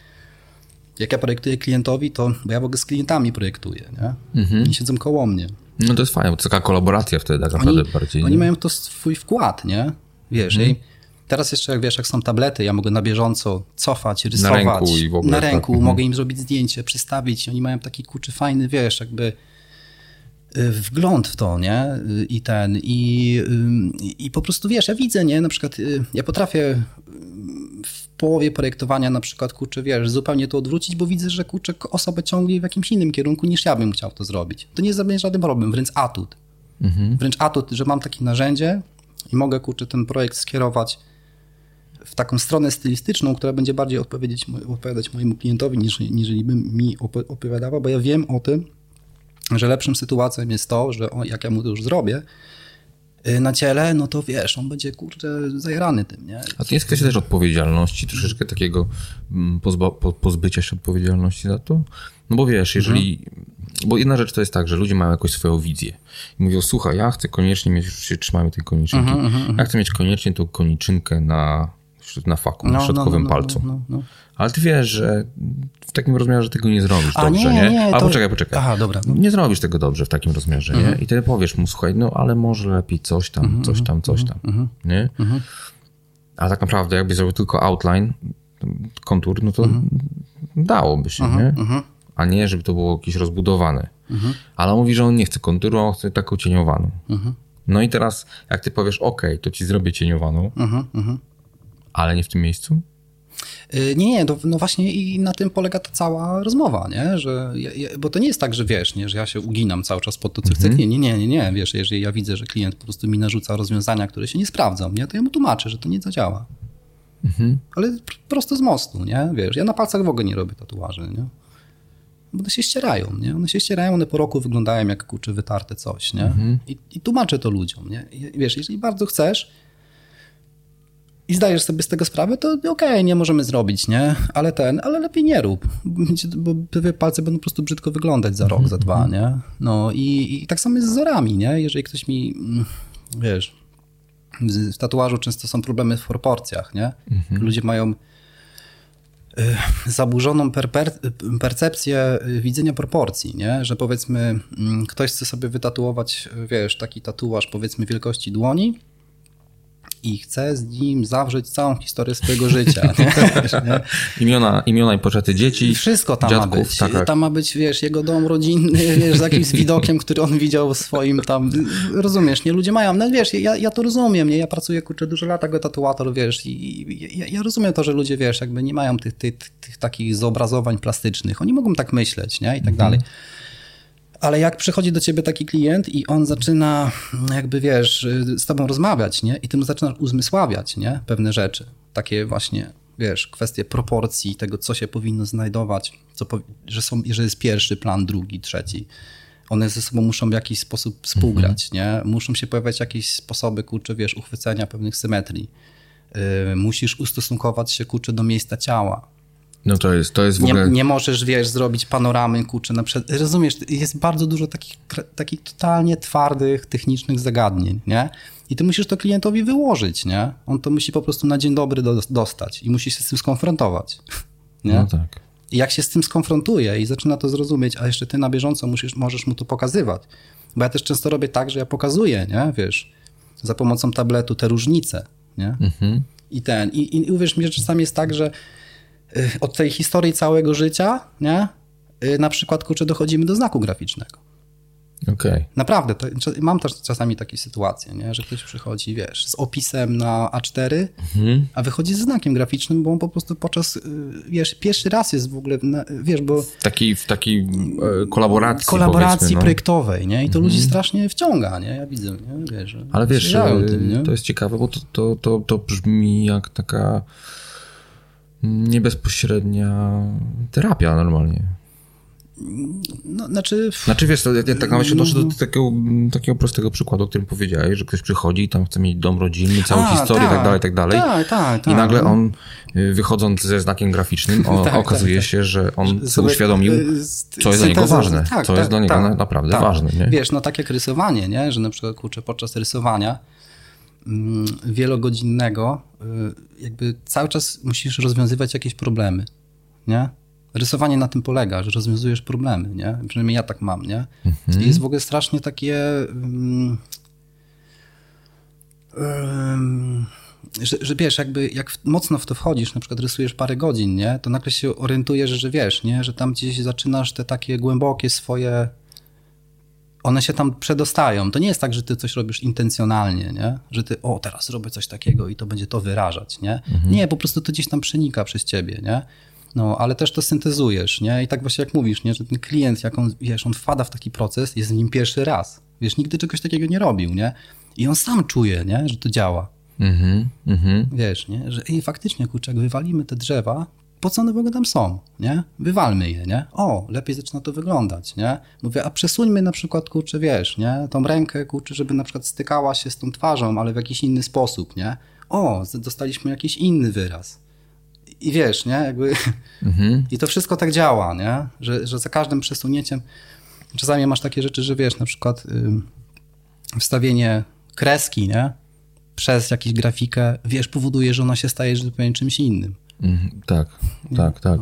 jak ja projektuję klientowi, to, bo ja w ogóle z klientami projektuję, nie? Oni siedzą koło mnie. No to jest fajne, bo to taka kolaboracja wtedy tak naprawdę Oni, bardziej. oni nie? mają to swój wkład, nie? Wiesz, i teraz jeszcze jak wiesz, jak są tablety, ja mogę na bieżąco cofać, rysować. ręku i w ogóle Na tak, ręku, mhm. mogę im zrobić zdjęcie, przystawić. Oni mają taki kurczy fajny, wiesz, jakby y, wgląd w to, nie? Y, I ten, i, i po prostu wiesz, ja widzę, nie? Na przykład y, ja potrafię połowie projektowania na przykład, kurczę, wiesz, zupełnie to odwrócić, bo widzę, że kurczę, osobę ciągnie w jakimś innym kierunku niż ja bym chciał to zrobić. To nie jest żaden problem, wręcz atut. Wręcz atut, że mam takie narzędzie i mogę, kurczę, ten projekt skierować w taką stronę stylistyczną, która będzie bardziej odpowiedzieć, odpowiadać mojemu klientowi, niż, niż mi opowiadała, bo ja wiem o tym, że lepszą sytuacją jest to, że o, jak ja mu to już zrobię, na ciele, no to wiesz, on będzie kurczę zajarany tym, nie? A to jest kwestia też odpowiedzialności, troszeczkę takiego mm, pozbycia się odpowiedzialności za to? No bo wiesz, jeżeli... Mhm. Bo jedna rzecz to jest tak, że ludzie mają jakąś swoją wizję i mówią, słuchaj, ja chcę koniecznie mieć, już się trzymamy tej koniczynki, mhm, mhm, ja chcę mieć koniecznie tą koniczynkę na na faku, no, na no, środkowym no, no, palcu. No, no, Ale ty wiesz, że w takim rozmiarze tego nie zrobisz A, dobrze, nie? nie? nie A to... poczekaj, poczekaj. Aha, dobra. Nie zrobisz tego dobrze w takim rozmiarze, mhm. nie? I ty powiesz mu, słuchaj, no ale może lepiej coś tam, mhm, coś tam, coś mhm, tam, mhm. nie? Mhm. A tak naprawdę jakby zrobił tylko outline, kontur, no to mhm. dałoby się, nie? A nie, żeby to było jakieś rozbudowane. Ale on mówi, że on nie chce konturu, on chce taką cieniowaną. No i teraz, jak ty powiesz, ok, to ci zrobię cieniowaną, ale nie w tym miejscu? Y, nie, nie, no właśnie i na tym polega ta cała rozmowa, nie? Że ja, bo to nie jest tak, że wiesz, nie, że ja się uginam cały czas pod to, co chcę. Nie, nie, nie, nie, nie, wiesz, jeżeli ja widzę, że klient po prostu mi narzuca rozwiązania, które się nie sprawdzą, nie, to ja mu tłumaczę, że to nie zadziała. Mhm. Ale prosto z mostu, nie? Wiesz, ja na palcach w ogóle nie robię tatuaży, nie? Bo one się ścierają, nie? One się ścierają, one po roku wyglądają jak kurczę wytarte coś, nie? Mhm. I, I tłumaczę to ludziom, nie? I, wiesz, jeżeli bardzo chcesz, i zdajesz sobie z tego sprawę, to okej, okay, nie możemy zrobić, nie? Ale ten, ale lepiej nie rób, bo twoje palce będą po prostu brzydko wyglądać za rok, za dwa, nie? No i, i tak samo jest z zorami, nie? Jeżeli ktoś mi, mm, wiesz, w tatuażu często są problemy w proporcjach, nie? Mhm. Ludzie mają y, zaburzoną per, per, percepcję widzenia proporcji, nie? Że powiedzmy mm, ktoś chce sobie wytatuować, wiesz, taki tatuaż powiedzmy wielkości dłoni, i chcę z nim zawrzeć całą historię swojego życia. [LAUGHS] Nie? nie? Imiona, imiona i poczety dzieci. I wszystko tam dziadków, ma być. Tak, tak. Tam ma być, wiesz, jego dom rodzinny, [LAUGHS] wiesz, z jakimś widokiem, który on widział w swoim tam. Rozumiesz, nie? Ludzie mają, no wiesz, ja, ja to rozumiem, nie? Ja pracuję kurczę dużo lat jako tatuator, wiesz, i, i ja, ja, rozumiem to, że ludzie, wiesz, jakby nie mają tych, tych, tych takich zobrazowań plastycznych. Oni mogą tak myśleć, nie? I tak mhm. dalej. Ale jak przychodzi do ciebie taki klient i on zaczyna, jakby wiesz, z tobą rozmawiać, nie? I ty mu zaczynasz uzmysławiać, nie? Pewne rzeczy. Takie właśnie, wiesz, kwestie proporcji, tego, co się powinno znajdować, co, że, są, że jest pierwszy plan, drugi, trzeci. One ze sobą muszą w jakiś sposób współgrać, mhm. nie? Muszą się pojawiać jakieś sposoby, kurczę, wiesz, uchwycenia pewnych symetrii. Yy, musisz ustosunkować się, kurczę, do miejsca ciała no to jest, to jest w ogóle... Nie, nie możesz, wiesz, zrobić panoramy, kurczę, na przykład. Rozumiesz, jest bardzo dużo takich, takich totalnie twardych, technicznych zagadnień, nie? I ty musisz to klientowi wyłożyć, nie? On to musi po prostu na dzień dobry do, dostać i musi się z tym skonfrontować, [LAUGHS] nie? No tak. I jak się z tym skonfrontuje i zaczyna to zrozumieć, a jeszcze ty na bieżąco musisz, możesz mu to pokazywać. Bo ja też często robię tak, że ja pokazuję, nie? Wiesz, za pomocą tabletu te różnice, nie? Mhm. I ten, i, i uwierz mi, że czasami jest tak, że od tej historii całego życia, nie? Y, na przykład, kurczę, dochodzimy do znaku graficznego. Okay. Naprawdę, to, mam też czasami takie sytuacje, nie? że ktoś przychodzi, wiesz, z opisem na A4, mhm. a wychodzi z znakiem graficznym, bo on po prostu podczas, y, wiesz, pierwszy raz jest w ogóle, wiesz, bo... W takiej, w takiej e, kolaboracji, Kolaboracji no. projektowej, nie? I to mhm. ludzi strasznie wciąga, nie? Ja widzę, nie? Wiesz, Ale wiesz, tym, to jest ciekawe, bo to, to, to, to brzmi jak taka nie bezpośrednia terapia normalnie. No, znaczy... Znaczy wiesz, ja, ja tak nawet się odnoszę do takiego, takiego prostego przykładu, o którym powiedziałeś, że ktoś przychodzi i tam chce mieć dom rodzinny, całą A, historię tak, tak dalej, tak dalej. Tak, tak, tak. I nagle on, y, wychodząc ze znakiem graficznym, [LAUGHS] o, tak, okazuje tak, się, że on sobie uświadomił, y, co jest dla niego ważne, tak, co jest dla niego naprawdę ważne. Nie? Wiesz, no tak jak rysowanie, nie? że na przykład kurczę, podczas rysowania wielogodzinnego, y, jakby cały czas musisz rozwiązywać jakieś problemy, nie? Rysowanie na tym polega, że rozwiązujesz problemy, nie? Przynajmniej ja tak mam, nie? Mhm. Jest w ogóle strasznie takie... Um, um, że, że, wiesz, jakby jak mocno w to wchodzisz, na przykład rysujesz parę godzin, nie? To nagle się orientujesz, że wiesz, nie? Że tam gdzieś zaczynasz te takie głębokie swoje one się tam przedostają. To nie jest tak, że ty coś robisz intencjonalnie, nie? Że ty, o, teraz zrobię coś takiego i to będzie to wyrażać, nie? Mhm. Nie, po prostu to gdzieś tam przenika przez ciebie, nie? No, ale też to syntezujesz, nie? I tak właśnie jak mówisz, nie? Że ten klient, jak on, wiesz, on wpada w taki proces, jest w nim pierwszy raz. Wiesz, nigdy czegoś takiego nie robił, nie? I on sam czuje, nie? Że to działa. Mhm, mhm. Wiesz, nie? Że ej, faktycznie, kurczę, jak wywalimy te drzewa, po co one w ogóle tam są, nie? Wywalmy je, nie? O, lepiej zaczyna to wyglądać, nie? Mówię, a przesuńmy na przykład, kurczę, wiesz, nie? Tą rękę, kurczę, żeby na przykład stykała się z tą twarzą, ale w jakiś inny sposób, nie? O, dostaliśmy jakiś inny wyraz. I wiesz, nie? Jakby... [LAUGHS] Mhm. I to wszystko tak działa, nie? Że, że za każdym przesunięciem czasami masz takie rzeczy, że wiesz, na przykład ym, wstawienie kreski, nie? Przez jakąś grafikę, wiesz, powoduje, że ona się staje, że powiem, czymś innym. Mhm, tak, tak, tak.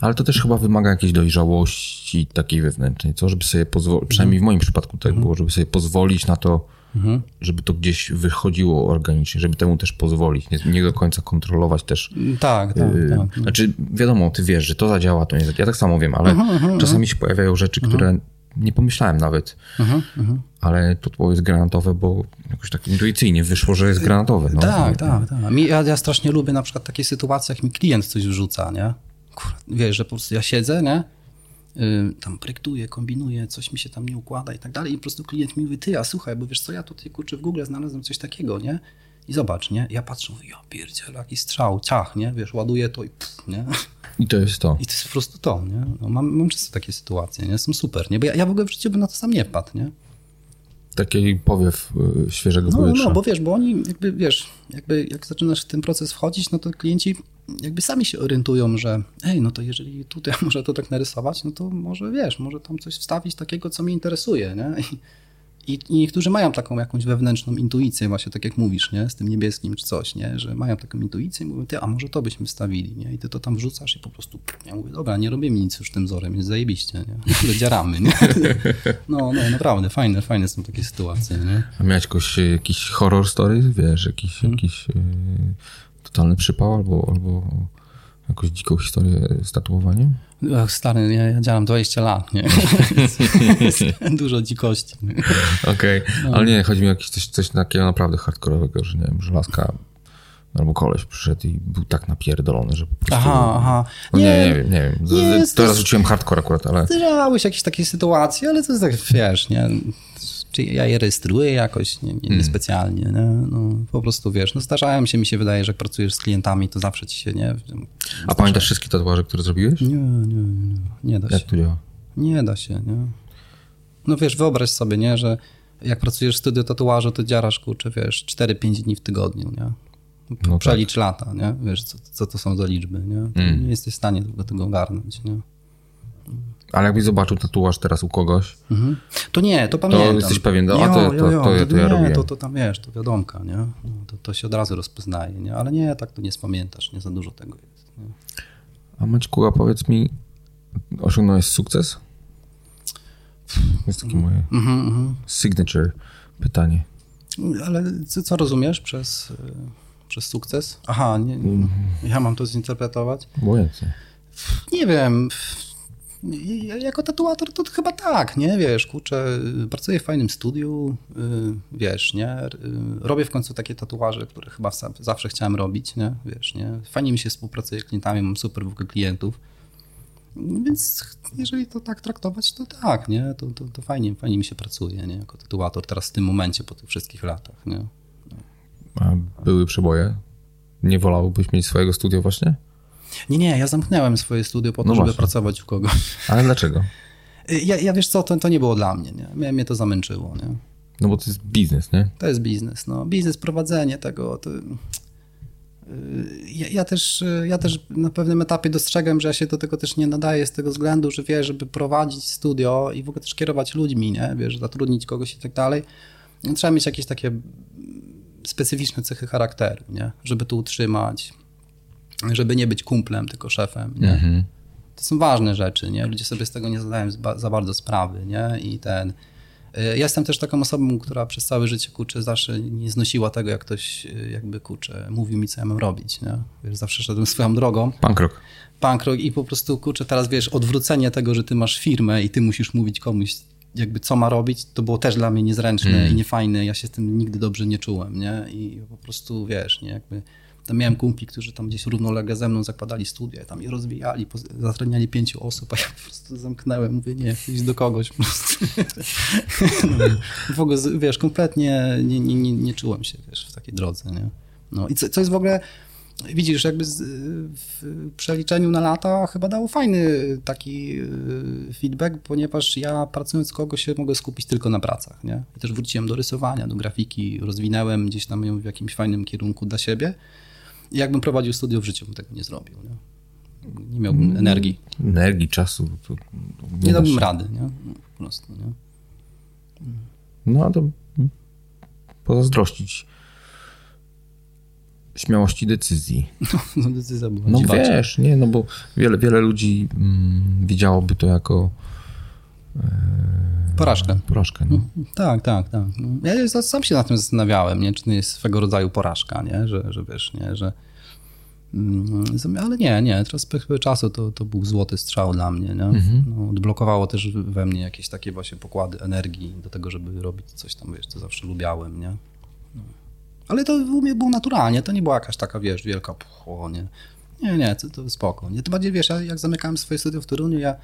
Ale to też chyba wymaga jakiejś dojrzałości takiej wewnętrznej, co? Żeby sobie pozwolić, przynajmniej w moim przypadku tak było, żeby sobie pozwolić na to, żeby to gdzieś wychodziło organicznie, żeby temu też pozwolić, nie, nie do końca kontrolować też. Tak, tak, Yy, tak. Znaczy, wiadomo, ty wiesz, że to zadziała, to nie zadziała. Ja tak samo wiem, ale czasami się pojawiają rzeczy, które nie pomyślałem nawet, ale to było jest granatowe, bo jakoś tak intuicyjnie wyszło, że jest granatowe. No. Tak, tak, tak. Ja, ja strasznie lubię na przykład takie sytuacje, jak mi klient coś wrzuca, nie? Kur, wiesz, że po prostu ja siedzę, nie? Yy, tam projektuję, kombinuję, coś mi się tam nie układa i tak dalej i po prostu klient mi mówi, ty, a słuchaj, bo wiesz co, ja tutaj kurczę w Google znalazłem coś takiego, nie? I zobacz, nie? Ja patrzę, mówię, ja pierdzielę, jaki strzał, ciach, nie? Wiesz, ładuję to i pff, nie? I to jest to. I to jest po prostu to, nie? No, mam, mam często takie sytuacje, nie? Są super, nie? Bo ja, ja w ogóle w życiu bym na to sam nie wpadł, nie? Taki powiew y, świeżego No, powietrza. no, bo wiesz, bo oni jakby, wiesz, jakby jak zaczynasz w ten proces wchodzić, no to klienci jakby sami się orientują, że ej, no to jeżeli tutaj [LAUGHS] może to tak narysować, no to może, wiesz, może tam coś wstawić takiego, co mnie interesuje, nie? I, i, I niektórzy mają taką jakąś wewnętrzną intuicję, właśnie tak jak mówisz, nie? Z tym niebieskim czy coś, nie? Że mają taką intuicję i mówią, ty, a może to byśmy wstawili, nie? I ty to tam wrzucasz i po prostu, ja mówię, dobra, nie robimy nic już tym wzorem, jest zajebiście, nie? [LAUGHS] Dziaramy, nie? No, no, naprawdę, fajne, fajne są takie sytuacje, nie? A miałeś jakoś, y, jakiś horror story, wiesz, jakiś, Mhm. jakiś y, totalny przypał albo, albo jakąś dziką historię z tatuowaniem? Stary, ja, ja działam 20 lat, nie? [LAUGHS] Dużo dzikości. Nie? Okej, No. ale nie, chodzi mi o jakieś coś, coś takiego naprawdę hardkorowego, że nie wiem, że laska albo koleś przyszedł i był tak napierdolony, że po prostu... Aha, aha. No nie, nie wiem, nie wiem. Nie, jest Teraz to- rzuciłem hardcore akurat, ale... Zdarzałeś jakieś takie sytuacje, ale to jest tak, wiesz, nie? Czy ja je rejestruję jakoś nie, nie, Hmm. niespecjalnie, nie? No, po prostu, wiesz, no zdarzają się, mi się wydaje, że jak pracujesz z klientami, to zawsze ci się, nie? A pamiętasz wszystkie tatuaże, które zrobiłeś? Nie, nie, nie, nie da się. Jak to działa? Nie da się, nie? No wiesz, wyobraź sobie, nie, że jak pracujesz w studiu tatuażu, to dziarasz, kurczę, wiesz, 4-5 dni w tygodniu, nie? No Przelicz lata, nie? Wiesz, co, co to są za liczby, nie? Mm. Nie jesteś w stanie tego, tego ogarnąć, nie? Ale jakbyś zobaczył tatuaż teraz u kogoś, Mhm. To nie, to pamiętam. jesteś pewien, no, a to- jo, to- jo, to ja- to ja nie, robiłem. to, to tam wiesz, to wiadomka, nie? No, to, to się od razu rozpoznaje, nie? Ale nie, tak to nie spamiętasz, nie za dużo tego jest. A Maćku, a powiedz mi, osiągnąłeś sukces? Jest takie moje Mhm, mhm. signature pytanie. Ale co, co rozumiesz przez, y, przez sukces? Aha, nie, ja mam to zinterpretować? Obojętnie. Nie wiem. Ja- Jako tatuator to chyba tak, nie? Wiesz, kurczę, pracuję w fajnym studiu, y, wiesz, nie? Y, Robię w końcu takie tatuaże, które chyba zawsze chciałem robić, nie? Wiesz, nie? Fajnie mi się współpracuje z klientami, mam super ogóle klientów. Więc jeżeli to tak traktować, to tak, nie? To, to, to fajnie, fajnie mi się pracuje, nie? Jako tatuator teraz w tym momencie, po tych wszystkich latach, nie? A były przeboje? Nie wolałbyś mieć swojego studia właśnie? Nie, nie, ja zamknęłem swoje studio po to, No żeby właśnie. pracować u kogoś. Ale dlaczego? [LAUGHS] Ja, ja wiesz co, to, to nie było dla mnie, nie? Mnie, mnie to zamęczyło, nie? No bo to jest biznes, nie? To jest biznes, no. Biznes, prowadzenie tego, to... Yy, Ja, ja, też, yy, ja też na pewnym etapie dostrzegłem, że ja się do tego też nie nadaję z tego względu, że wiesz, żeby prowadzić studio i w ogóle też kierować ludźmi, nie? Wiesz, zatrudnić kogoś i tak dalej, no, trzeba mieć jakieś takie specyficzne cechy charakteru, nie? Żeby to utrzymać, żeby nie być kumplem, tylko szefem, nie? Mhm. To są ważne rzeczy, nie? Ludzie sobie z tego nie zdają za- bardzo sprawy, nie? I ten... y, Ja jestem też taką osobą, która przez całe życie, kurczę, zawsze nie znosiła tego, jak ktoś y, jakby, kurczę, mówił mi, co ja mam robić, nie? Wiesz, zawsze szedłem swoją drogą, punk rock i po prostu, kurczę, teraz wiesz, odwrócenie tego, że ty masz firmę i ty musisz mówić komuś, jakby co ma robić, to było też dla mnie niezręczne Mm. i niefajne. Ja się z tym nigdy dobrze nie czułem, nie? I po prostu, wiesz, nie, jakby Tam miałem kumpli, którzy tam gdzieś równolegle ze mną zakładali studia, tam je rozwijali, zatrudniali pięciu osób, a ja po prostu zamknąłem, mówię, nie, idź do kogoś po prostu. [LAUGHS] No, w ogóle, wiesz, kompletnie nie, nie, nie, nie czułem się, wiesz, w takiej drodze, nie? No i co, co jest w ogóle, widzisz, jakby z, w przeliczeniu na lata chyba dało fajny taki y, feedback, ponieważ ja pracując kogoś się mogę skupić tylko na pracach, nie? I też wróciłem do rysowania, do grafiki, rozwinęłem gdzieś tam ją w jakimś fajnym kierunku dla siebie. Jakbym prowadził studio w życiu, bym tego nie zrobił, nie? Nie miałbym energii. Energii, czasu. Nie da dałbym się. rady, nie? No, po prostu, nie? No a to pozazdrościć śmiałości decyzji. [LAUGHS] No decyzja była No wiesz, nie, no bo wiele, wiele ludzi mm, widziałoby to jako Porażkę. porażkę. No. Tak, tak, tak. No, Ja sam się nad tym zastanawiałem, nie? czy to jest swego rodzaju porażka, nie? Że, że wiesz, nie? że mm, ale nie, nie, teraz perspektywy czasu to, to był złoty strzał dla mnie, nie? No, odblokowało też we mnie jakieś takie właśnie pokłady energii do tego, żeby robić coś tam, wiesz, co zawsze lubiałem, nie? No. Ale to u mnie było naturalnie, to nie była jakaś taka, wiesz, wielka pchło, nie? Nie, nie, to, to spoko. Nie, to bardziej, wiesz, ja jak zamykałem swoje studia w Toruniu, ja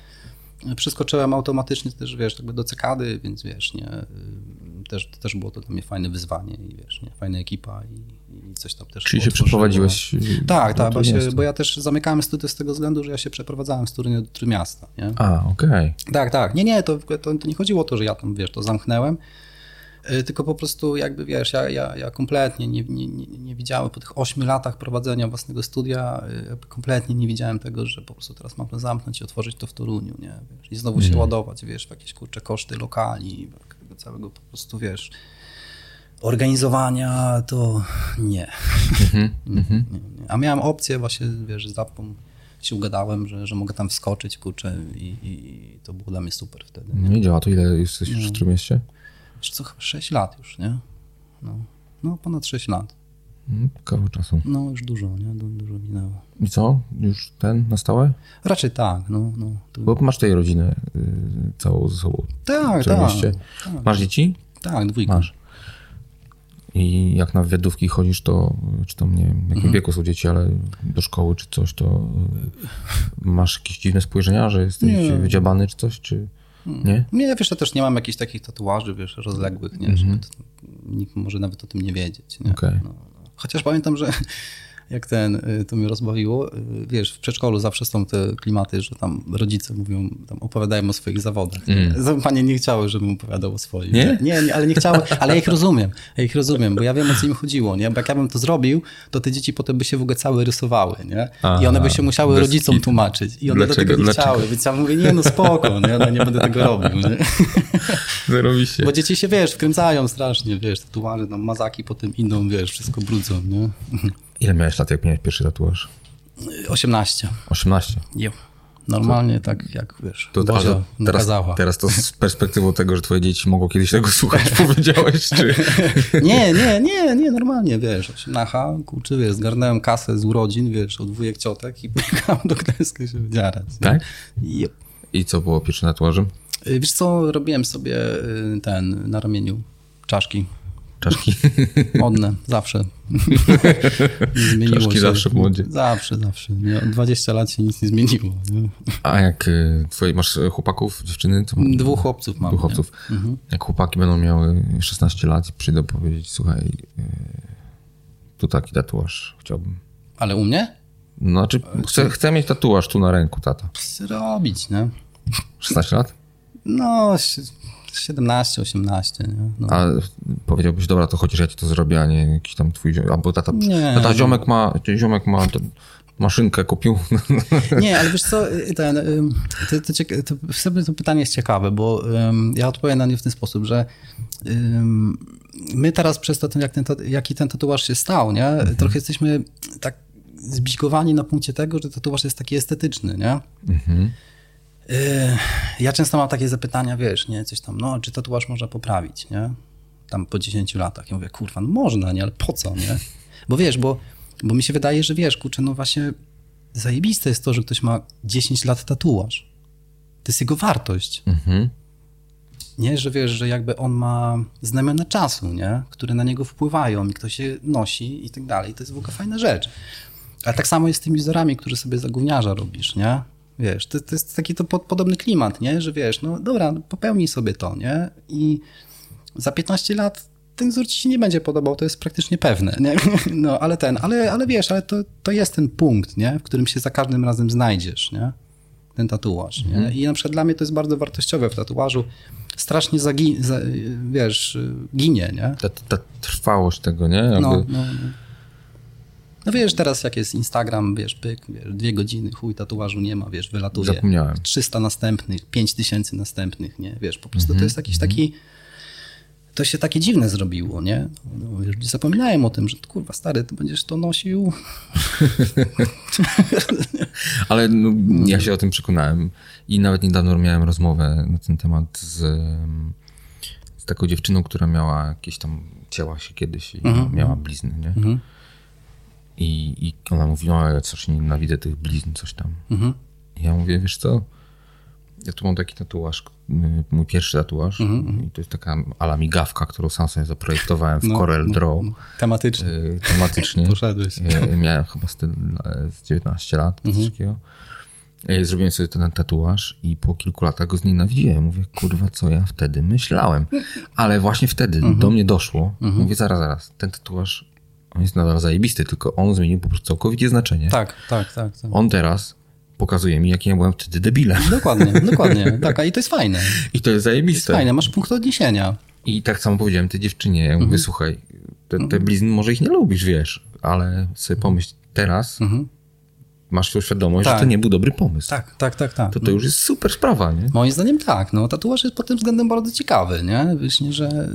przeskoczyłem automatycznie też, wiesz, jakby do cekady, więc wiesz, nie, y, też, też było to dla mnie fajne wyzwanie i wiesz, nie, fajna ekipa i, i coś tam też Czyli się przeprowadziłeś. Tak, tak, bo, się, bo ja też zamykałem studia z tego względu, że ja się przeprowadzałem z Torunia do Trójmiasta, nie? A, okej. Tak, tak. Nie, nie, to, to, to nie chodziło o to, że ja tam, wiesz, to zamknęłem, y, tylko po prostu jakby, wiesz, ja, ja, ja kompletnie nie, nie, nie, nie widziałem po tych ośmiu latach prowadzenia własnego studia, y, kompletnie nie widziałem tego, że po prostu teraz mam to zamknąć i otworzyć to w Toruniu, nie, wiesz, i znowu się ładować, wiesz, w jakieś, kurcze, koszty lokali, całego po prostu, wiesz, organizowania, to nie. Mhm, [LAUGHS] mhm. Nie, nie. A miałem opcję właśnie, wiesz, z Zapą się ugadałem, że, że mogę tam wskoczyć, kurczę, i, i to było dla mnie super wtedy. No nie działa. To ile jesteś już w Trójmieście? Wiesz co, chyba 6 lat już, nie? No, no ponad 6 lat. Mm, Kawał czasu. No już dużo, nie? Du, dużo minęło. I co? Już ten na stałe? Raczej tak, no. no tu... Bo masz tej rodzinę y, całą ze sobą. Tak, tak, tak. Masz dzieci? Tak, dwójka. Masz. I jak na wywiadówki chodzisz, to czy tam nie wiem, jakim Mhm. wieku są dzieci, ale do szkoły czy coś, to y, masz jakieś dziwne spojrzenia, że jesteś Nie. wydziabany czy coś, czy nie? Nie, wiesz, ja też nie mam jakichś takich tatuaży, wiesz, rozległych, nie? Żeby to, nikt może nawet o tym nie wiedzieć, nie? Okej. No, no. Chociaż pamiętam, że jak ten, y, to mnie rozbawiło, y, wiesz, w przedszkolu zawsze są te klimaty, że tam rodzice mówią, tam opowiadają o swoich zawodach. Mm. Panie nie chciały, żebym opowiadał o swoich. Nie? Nie, nie, ale nie chciały, ale ja ich rozumiem, ja ich rozumiem, bo ja wiem, o co im chodziło, nie? Bo jak ja bym to zrobił, to te dzieci potem by się w ogóle całe rysowały, nie? I one by się musiały rodzicom tłumaczyć. I one do Dlaczego- tego nie dlaczego? chciały, więc ja mówię, nie no spoko, nie, no, nie będę tego robił, nie? [LAUGHS] Zarobiście. Bo dzieci się, wiesz, wkręcają strasznie, wiesz, tatuaże, tam mazaki potem idą, wiesz, wszystko brudzą, nie? Ile miałeś lat, jak miałeś pierwszy tatuaż? 18. 18. Jo. Normalnie tak jak, wiesz, To, Bozia ale teraz, teraz to z [LAUGHS] perspektywą tego, że twoje dzieci mogą kiedyś tego słuchać, [LAUGHS] powiedziałeś, czy... [LAUGHS] Nie, nie, nie, nie, normalnie, wiesz, 18, kurczę, wiesz, zgarnąłem kasę z urodzin, wiesz, od wujek ciotek i pojechałem do Gdańska się wydziarać. Tak? Jep. I co było pierwszym tatuażem? Y, Wiesz co, robiłem sobie y, ten, na ramieniu czaszki. Czaszki. [LAUGHS] Modne, zawsze. [LAUGHS] Zmieniło Czaszki się. zawsze w modzie. Zawsze, zawsze. Nie, od 20 lat się nic nie zmieniło. Nie? A jak y, twoje, masz y, chłopaków, dziewczyny? To Dwóch chłopców mam. Dwóch chłopców. Jak chłopaki będą miały 16 lat i przyjdą powiedzieć, słuchaj, y, tu taki tatuaż chciałbym. Ale u mnie? No, znaczy, chcę, chcę mieć tatuaż tu na ręku, tata. Robić, nie? 16 lat? No, 17, 18, nie? No. A powiedziałbyś, dobra, to chociaż ja ci to zrobię, a nie jakiś tam twój ziomek. Albo tata, Nie. tata ziomek ma, ziomek ma ten, maszynkę kupił. [LAUGHS] Nie, ale wiesz co, y, ten, ym, to, to, cieka- to, to pytanie jest ciekawe, bo ym, ja odpowiem na nie w ten sposób, że ym, my teraz przez to, ten, jak ten, jaki ten tatuaż się stał, nie? trochę jesteśmy tak zbzikowani na punkcie tego, że tatuaż jest taki estetyczny, nie? Y, Ja często mam takie zapytania, wiesz, nie, coś tam, no, czy tatuaż można poprawić, nie? Tam po 10 latach. Ja mówię, kurwa, no można, nie, ale po co, nie? Bo wiesz, bo, bo mi się wydaje, że wiesz, kurczę, no właśnie zajebiste jest to, że ktoś ma 10 lat tatuaż. To jest jego wartość. Mhm. nie, że wiesz, że jakby on ma znamiona czasu, nie? które na niego wpływają i ktoś się nosi i tak dalej. To jest w ogóle fajna rzecz. Ale tak samo jest z tymi wzorami, które sobie za gówniarza robisz, nie? Wiesz, to, to jest taki to pod, podobny klimat, nie? Że wiesz, no dobra, popełnij sobie to, nie? I za 15 lat ten wzór ci się nie będzie podobał, to jest praktycznie pewne, nie? [LAUGHS] No, ale ten, ale, ale wiesz, ale to, to jest ten punkt, nie? W którym się za każdym razem znajdziesz, nie? Ten tatuaż, nie? Mhm. I na przykład dla mnie to jest bardzo wartościowe w tatuażu. Strasznie zagi, za, wiesz, ginie, nie? Ta, ta trwałość tego, nie? Jakby... No, no, no. No wiesz, teraz jak jest Instagram, wiesz, pyk, wiesz, dwie godziny, chuj, tatuażu nie ma, wiesz, wylatuje. Zapomniałem. 300 następnych, 5000 następnych, nie? Wiesz, po prostu Mhm, to jest jakiś taki... To się takie dziwne zrobiło, nie? No, wiesz, zapominałem o tym, że kurwa, stary, ty będziesz to nosił... [LAUGHS] Ale no, ja się o tym przekonałem i nawet niedawno miałem rozmowę na ten temat z, z taką dziewczyną, która miała jakieś tam, cięła się kiedyś i miała blizny, nie? I, I ona mówiła, ja coś nienawidzę tych blizn, coś tam. I ja mówię, wiesz co, ja tu mam taki tatuaż, y, mój pierwszy tatuaż i to jest taka ala migawka, którą sam sobie zaprojektowałem w No, Corel no, Draw. no, Tematycznie. y, tematycznie. [LAUGHS] Poszedłeś. Y, Miałem chyba z, tym, e, z 19 lat. Y, Zrobiłem sobie ten tatuaż i po kilku latach go znienawidziłem. Mówię, kurwa, co ja wtedy myślałem. Ale właśnie wtedy do mnie doszło. Mówię, zaraz, zaraz, ten tatuaż, on jest nadal zajebisty, tylko on zmienił po prostu całkowicie znaczenie. Tak, tak, tak. tak. On teraz pokazuje mi, jakim ja byłem wtedy debilem. [LAUGHS] Dokładnie, [LAUGHS] dokładnie. Tak, a i to jest fajne. I to jest zajebiste. Fajne, masz punkt odniesienia. I tak samo powiedziałem tej dziewczynie, ja mówię, słuchaj, te, te blizny może ich nie lubisz, wiesz, ale sobie pomyśl teraz, masz tą świadomość, Tak. że to nie był dobry pomysł. Tak, tak, tak, tak. To to już jest super sprawa, nie? Moim zdaniem tak. No, tatuaż jest pod tym względem bardzo ciekawy, nie? Wiesz, nie, że,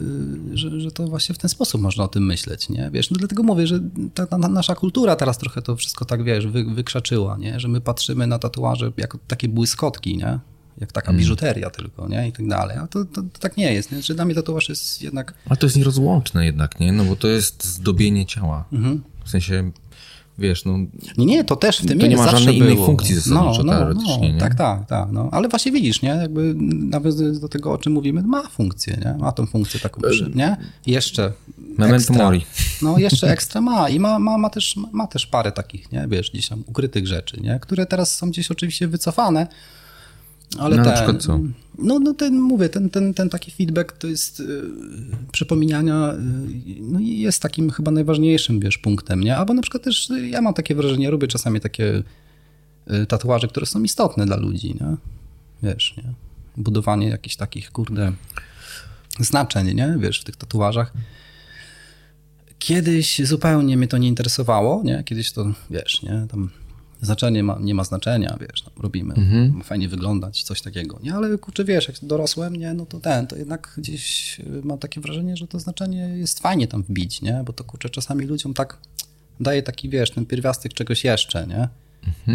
że, że to właśnie w ten sposób można o tym myśleć, nie? Wiesz, no dlatego mówię, że ta, ta nasza kultura teraz trochę to wszystko tak, wiesz, wy, wykrzaczyła, nie? Że my patrzymy na tatuaże jako takie błyskotki, nie? Jak taka biżuteria tylko, nie? I tak dalej. A to, to, to tak nie jest, nie? Że dla mnie tatuaż jest jednak... Ale to jest nierozłączne jednak, nie? No bo to jest zdobienie ciała. Mhm. W sensie, wiesz, no Nie, nie, to też w tym To nie ma żadnej innej było. funkcji zasadniczo, teoretycznie, nie? Tak, tak, tak. No. Ale właśnie widzisz, nie? Jakby nawiązując do tego, o czym mówimy, ma funkcję, nie? Ma tą funkcję taką, przy- nie? Jeszcze memento mori. No, jeszcze ekstra ma i ma, ma, ma, też, ma też parę takich, nie? Wiesz, gdzieś tam ukrytych rzeczy, nie? Które teraz są gdzieś oczywiście wycofane, ale No, na ten, przykład co? No, no ten, mówię, ten, ten, ten taki feedback to jest y, przypominania, y, no i jest takim chyba najważniejszym, wiesz, punktem, nie? Albo na przykład też, y, ja mam takie wrażenie, robię czasami takie y, tatuaże, które są istotne dla ludzi, nie? Wiesz, nie? Budowanie jakichś takich, kurde, znaczeń, nie? Wiesz, w tych tatuażach. Kiedyś zupełnie mnie to nie interesowało, nie? Kiedyś to, wiesz, nie? Tam znaczenie ma, nie ma znaczenia, wiesz, tam robimy, ma fajnie wyglądać, coś takiego, nie? Ale kurczę, wiesz, jak dorosłem, nie? No to ten, to jednak gdzieś y, mam takie wrażenie, że to znaczenie jest fajnie tam wbić, nie? Bo to, kurczę, czasami ludziom tak daje taki, wiesz, ten pierwiastek czegoś jeszcze, nie?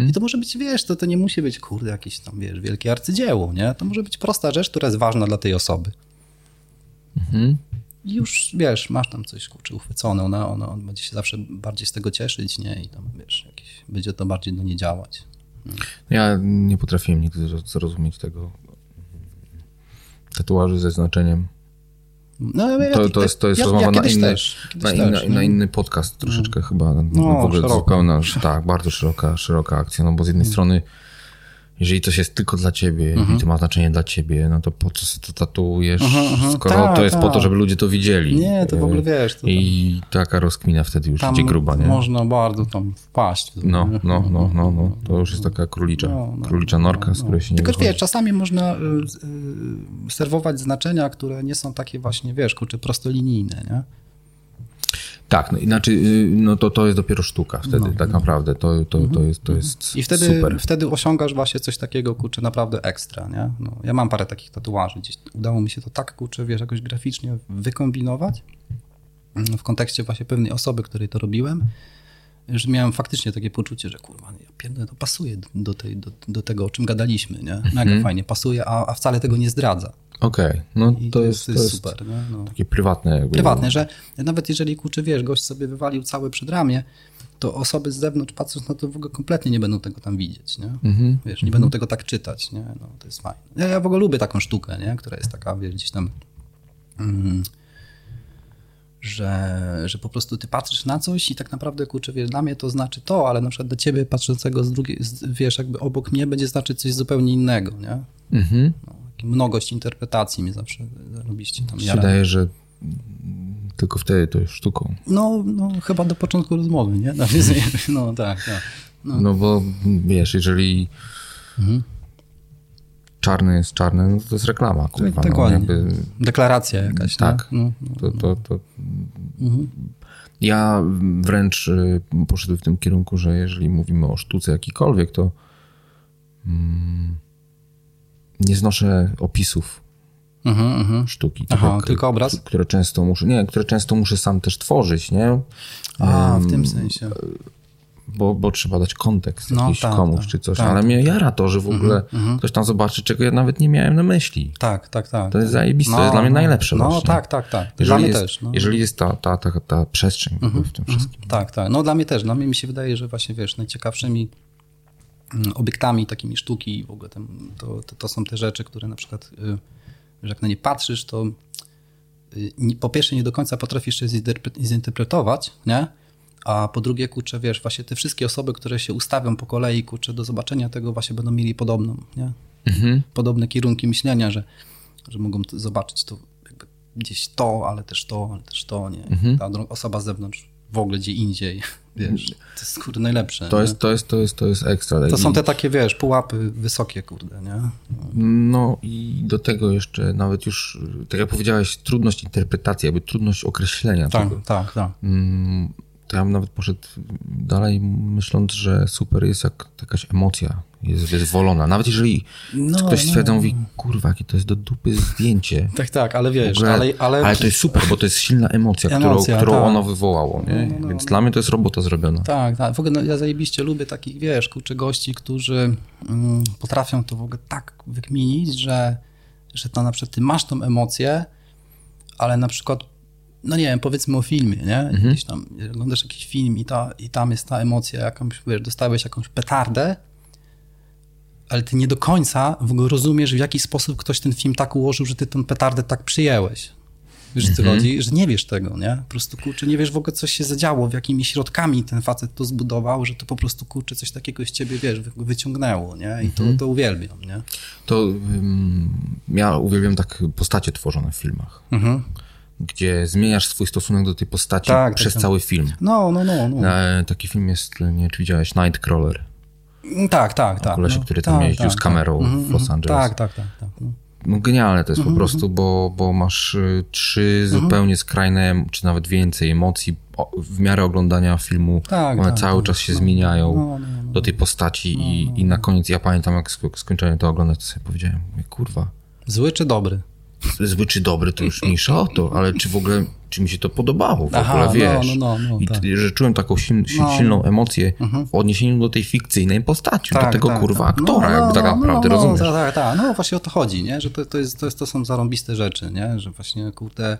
I to może być, wiesz, to, to nie musi być, kurde, jakieś tam, wiesz, wielkie arcydzieło, nie? To może być prosta rzecz, która jest ważna dla tej osoby. I już, wiesz, masz tam coś, kurczę, uchwycone, ona, ona, on będzie się zawsze bardziej z tego cieszyć, nie? I tam, wiesz, jakieś, będzie to bardziej do niej działać. Ja nie potrafiłem nigdy zro- zrozumieć tego tatuażu ze znaczeniem. No, ja, To, to jest, to jest ja, rozmowa ja na, inny, też, na, też, inny, nie? na inny podcast troszeczkę chyba. No, No, w ogóle szeroko. zupełna, tak, bardzo szeroka, szeroka akcja, no bo z jednej Mm. strony jeżeli coś jest tylko dla ciebie Mhm. i to ma znaczenie dla ciebie, no to po co to tatuujesz, skoro Tak, to jest po to, tak. żeby ludzie to widzieli. Nie, to w ogóle wiesz, to I taka rozkmina wtedy już tam idzie gruba, nie? można bardzo tam wpaść. No, no, no, no, no. To już jest taka królicza, No, no, królicza norka, z której się nie Tylko wychodzi. wiesz, czasami można y, y, serwować znaczenia, które nie są takie właśnie, wiesz, kurczę, prostolinijne, nie? Tak, no inaczej, y, no to, to jest dopiero sztuka wtedy, tak naprawdę. To, to, to jest, to jest Mhm. I wtedy, super. wtedy osiągasz właśnie coś takiego, kurczę, naprawdę ekstra, nie? No, ja mam parę takich tatuaży gdzieś. Udało mi się to tak, kurczę, wiesz, jakoś graficznie wykombinować mm, w kontekście właśnie pewnej osoby, której to robiłem, że miałem faktycznie takie poczucie, że kurwa, ja pierdolę, to pasuje do, tej, do, do tego, o czym gadaliśmy, nie? Mega Mhm. fajnie, pasuje, a, a wcale tego nie zdradza. Okej, no I to jest, to jest super? No. takie prywatne jakby. Prywatne, że nawet jeżeli, kurczę, wiesz, gość sobie wywalił całe przedramię, to osoby z zewnątrz patrząc na to w ogóle kompletnie nie będą tego tam widzieć, nie? Mhm. Wiesz, nie będą tego tak czytać, nie? No, to jest fajne. Ja, ja w ogóle lubię taką sztukę, nie? Która jest taka, wiesz, gdzieś tam... Mm, że, że po prostu ty patrzysz na coś i tak naprawdę, kurczę, wiesz, dla mnie to znaczy to, ale na przykład dla ciebie patrzącego z drugiej, z, wiesz, jakby obok mnie będzie znaczyć coś zupełnie innego, nie? Mhm. No, mnogość interpretacji mnie zawsze zarobiście tam jara. Wydaje, że tylko wtedy to jest sztuką. No, no chyba do początku rozmowy, nie? [LAUGHS] No tak, tak. No, no bo wiesz, jeżeli mhm. Czarny jest czarny, no to jest reklama, kurwa. Tak, no, jakby... Deklaracja jakaś, tak. No, no, to, to, to... Mhm. Ja wręcz y, poszedłem w tym kierunku, że jeżeli mówimy o sztuce jakikolwiek, to mm, nie znoszę opisów mhm, mhm. sztuki. Aha, tak tylko obraz? Które często muszę, nie, które często muszę sam też tworzyć, nie? A, w tym sensie. Bo, bo trzeba dać kontekst no, jakiś tak, komuś tak, czy coś, tak. ale mnie jara to, że w ogóle mhm, mhm. ktoś tam zobaczy, czego ja nawet nie miałem na myśli. Tak, tak, tak. To jest zajebiste, no, to jest dla mnie no, najlepsze No właśnie. tak, tak, tak. Jeżeli dla mnie jest, też. No. Jeżeli jest ta, ta, ta, ta przestrzeń mhm, w tym wszystkim. Tak, tak. No dla mnie też. Dla mnie mi się wydaje, że właśnie, wiesz, najciekawszymi mm, obiektami takimi sztuki w ogóle tam, to, to, to są te rzeczy, które na przykład... Y, że jak na nie patrzysz, to y, po pierwsze nie do końca potrafisz się zinterpretować, nie? A po drugie, kurczę, wiesz, właśnie te wszystkie osoby, które się ustawią po kolei, kurczę, do zobaczenia tego właśnie będą mieli podobną, nie? Mhm. Podobne kierunki myślenia, że, że mogą zobaczyć to jakby gdzieś to, ale też to, ale też to, nie? Mhm. Ta osoba z zewnątrz w ogóle gdzie indziej, [LAUGHS] wiesz, to jest kurde najlepsze. To jest, to jest, to jest, to jest ekstra. To są te takie, wiesz, pułapy wysokie, kurde, nie? No i do tego jeszcze nawet już, tak jak powiedziałeś, trudność interpretacji, jakby trudność określenia tak, tego. Tak, tak, mm, to ja bym nawet poszedł dalej, myśląc, że super jest jak jakaś emocja jest wyzwolona. Nawet jeżeli no, ktoś no. stwierdza, no. mówi, kurwa, jakie to jest do dupy zdjęcie. [LAUGHS] tak, tak, ale wiesz, ogóle, ale, ale... ale... to jest super, bo to jest silna emocja, emocja którą, którą tak. ono wywołało, nie? No, no, Więc dla mnie to jest robota zrobiona. Tak, tak. W ogóle ja zajebiście lubię takich, wiesz, kurczę, gości, którzy mm, potrafią to w ogóle tak wykminić, że, że to na przykład ty masz tą emocję, ale na przykład no nie wiem, powiedzmy o filmie, nie? Mhm. Gdzieś tam oglądasz jakiś film i, ta, i tam jest ta emocja, jakąś, wiesz, dostałeś jakąś petardę, ale ty nie do końca w ogóle rozumiesz, w jaki sposób ktoś ten film tak ułożył, że ty tę petardę tak przyjęłeś. Wiesz, co mhm. chodzi? Że nie wiesz tego, nie? Po prostu, kurczę, nie wiesz w ogóle, co się zadziało, w jakimi środkami ten facet to zbudował, że to po prostu, kurczę, coś takiego z ciebie, wiesz, wyciągnęło, nie? I to, mhm. to uwielbiam, nie? To um, ja uwielbiam tak postacie tworzone w filmach. Mhm gdzie zmieniasz swój stosunek do tej postaci tak, przez tak, cały film. No, no, no. no. E, taki film jest, nie wiem, czy widziałeś, Nightcrawler. Tak, tak, tak. Kolesie, no, który tam tak, jeździł tak, z kamerą tak. w mhm, Los mhm. Angeles. Tak, tak, tak. tak no. no genialne to jest po mhm, prostu, bo, bo masz y, trzy zupełnie skrajne, czy nawet więcej emocji w miarę oglądania filmu. Tak, One tak, cały czas się no, zmieniają no, no, do tej postaci i, i na koniec ja pamiętam, jak skończyłem to oglądać, to sobie powiedziałem, kurwa. Zły czy dobry? Zły czy dobry, to już mniejsza o to, ale czy w ogóle, czy mi się to podobało w Aha, ogóle, no, wiesz. No, no, no, I tak. że czułem taką no. silną emocję mhm. w odniesieniu do tej fikcyjnej postaci, tak, do tego tak, kurwa tak. aktora, no, jakby tak no, naprawdę, rozumiesz? Tak, tak, tak, no właśnie o to chodzi, nie? że to, to, jest, to, jest, to są zarąbiste rzeczy, nie? że właśnie kurde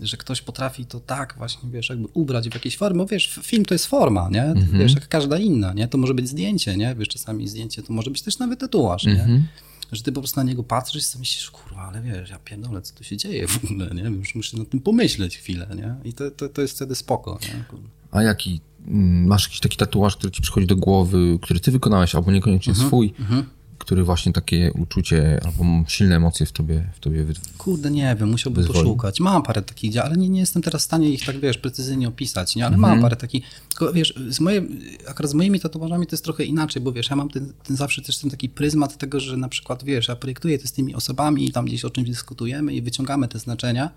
że ktoś potrafi to tak właśnie, wiesz, jakby ubrać w jakieś formy, bo wiesz, film to jest forma, nie? Mhm. Wiesz, jak każda inna, nie? To może być zdjęcie, nie? Wiesz, czasami zdjęcie to może być też nawet tatuaż, nie? Mhm że ty po prostu na niego patrzysz i myślisz, kurwa, ale wiesz, ja pierdolę, co tu się dzieje w ogóle, nie? Już muszę nad tym pomyśleć chwilę, nie? I to, to, to jest wtedy spoko, nie? A jaki, mm, masz jakiś taki tatuaż, który ci przychodzi do głowy, który ty wykonałeś, albo niekoniecznie mhm, swój, mhm. Który właśnie takie uczucie albo silne emocje w tobie, w tobie Kurde, nie wiem, musiałbym wyzwoli. poszukać. Mam parę takich, ale nie, nie jestem teraz w stanie ich tak, wiesz, precyzyjnie opisać, nie? Ale mam mhm. parę takich, tylko wiesz, z moje, akurat z moimi tatuażami to jest trochę inaczej, bo wiesz, ja mam ten, ten zawsze też ten taki pryzmat tego, że na przykład, wiesz, ja projektuję to z tymi osobami i tam gdzieś o czymś dyskutujemy i wyciągamy te znaczenia,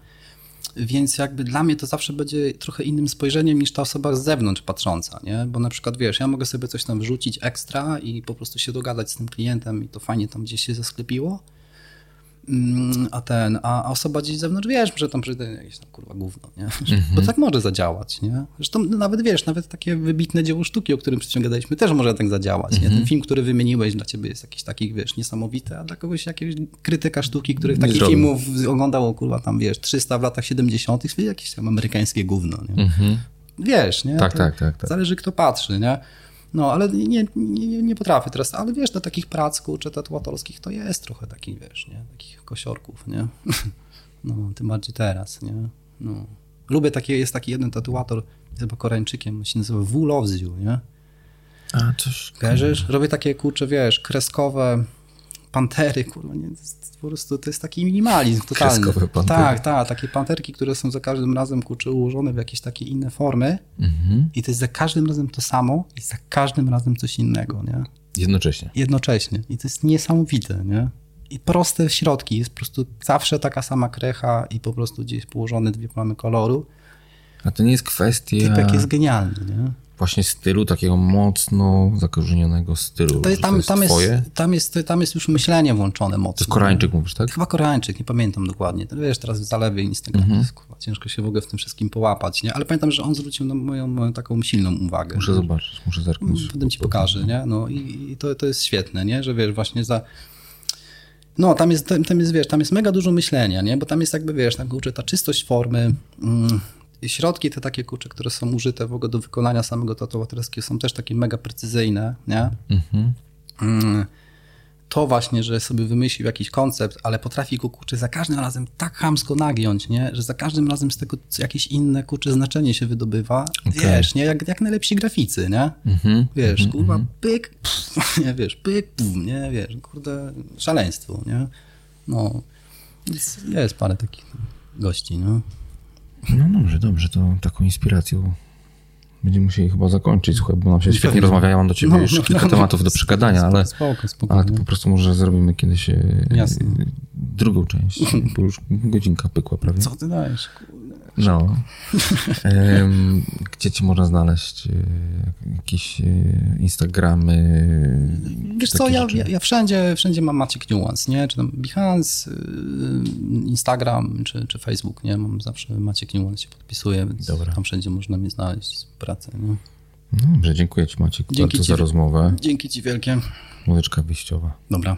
więc jakby dla mnie to zawsze będzie trochę innym spojrzeniem niż ta osoba z zewnątrz patrząca, nie? Bo na przykład, wiesz, ja mogę sobie coś tam wrzucić ekstra i po prostu się dogadać z tym klientem i to fajnie tam gdzieś się zasklepiło, a ten, a osoba gdzieś z zewnątrz, wiesz, że tam przyjdzie jakieś tam kurwa gówno, nie? [LAUGHS] Mm -hmm. Bo tak może zadziałać, nie? Zresztą nawet wiesz, nawet takie wybitne dzieło sztuki, o którym przecież gadaliśmy, też może tak zadziałać, mm -hmm. nie? Ten mhm. film, który wymieniłeś dla ciebie jest jakiś taki, wiesz, niesamowity, a dla kogoś jakiegoś krytyka sztuki, który takich filmów oglądał, kurwa, tam wiesz, 300 w latach 70., jakieś tam amerykańskie gówno, nie? Mm -hmm. wiesz, nie? Tak, tak, tak, tak. Zależy kto patrzy, nie? No, ale nie, nie, nie potrafię teraz, ale wiesz, do takich prac, kurczę, tatuatorskich to jest trochę takich, wiesz, nie? Takich kosiorków, nie? [LAUGHS] No, tym bardziej teraz, nie? No. Lubię takie, jest taki jeden tatuator, chyba Koreańczykiem, się nazywa W Loves You, nie? A. Kojarzysz? Robię takie, kurczę, wiesz, kreskowe pantery, kurwa, nie, po prostu, to jest taki minimalizm totalny. Tak, tak, takie panterki, które są za każdym razem, kurczę, ułożone w jakieś takie inne formy Mhm. i to jest za każdym razem to samo i za każdym razem coś innego, nie? Jednocześnie. Jednocześnie. I to jest niesamowite, nie? I proste środki, jest po prostu zawsze taka sama krecha i po prostu gdzieś położone dwie plamy koloru. A to nie jest kwestia Typek jest genialny, nie? Właśnie stylu, takiego mocno zakorzenionego stylu. To jest, tam, tam, twoje? jest, tam, jest, tam jest już myślenie włączone mocno. To jest Koreańczyk mówisz, tak? Chyba Koreańczyk, nie pamiętam dokładnie. To wiesz, teraz w zalewie Instagram Mhm. jest kurwa, ciężko się w ogóle w tym wszystkim połapać, nie? Ale pamiętam, że on zwrócił na moją moją taką silną uwagę. Muszę zobaczyć, muszę zerknąć. Potem ci pokażę, nie? No i, i to, to jest świetne, nie? Że wiesz, właśnie za... No, tam jest, tam, tam jest, wiesz, tam jest mega dużo myślenia, nie? Bo tam jest jakby, wiesz, tam, kurczę, ta czystość formy, mm, środki te takie, kurczę, które są użyte w ogóle do wykonania samego tatuatorskiego są też takie mega precyzyjne, nie? Mhm. Mm, to właśnie, że sobie wymyślił jakiś koncept, ale potrafi go, kurczę, za każdym razem tak chamsko nagiąć, nie? Że za każdym razem z tego jakieś inne, kurczę, znaczenie się wydobywa. Okej. Wiesz, nie? Jak, jak najlepsi graficy, nie? Mhm. Wiesz, kurwa, pyk, pff, [LAUGHS] nie, wiesz, pyk, nie, wiesz, kurde, szaleństwo, nie? No, jest, jest parę takich gości, no. No dobrze, dobrze, to taką inspiracją będziemy musieli chyba zakończyć, słuchaj, bo nam się świetnie Pewnie. rozmawia, ja mam do ciebie No, jeszcze no, kilka no, tematów do przegadania, ale, Spoko, spoko. ale to nie? po prostu może zrobimy kiedyś e, Jasne. drugą część, bo już godzinka pykła prawie. Co ty dajesz? Kurde. No. [LAUGHS] Em, gdzie ci można znaleźć e, jakieś e, Instagramy? Wiesz co, ja, ja, ja wszędzie, wszędzie mam Maciek Nuance, nie? Czy tam Behance, yy, Instagram, czy, czy Facebook, nie? Mam zawsze Maciek Nuance się podpisuje, więc Dobra. tam wszędzie można mnie znaleźć, pracę, nie? No dobrze, dziękuję ci Maciek Dzięki bardzo ci. za rozmowę. Dzięki ci wielkie. Muzyczka wyjściowa. Dobra.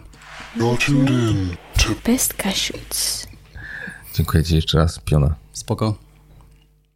Best Cashews. Dziękuję ci jeszcze raz, Piona. Spoko.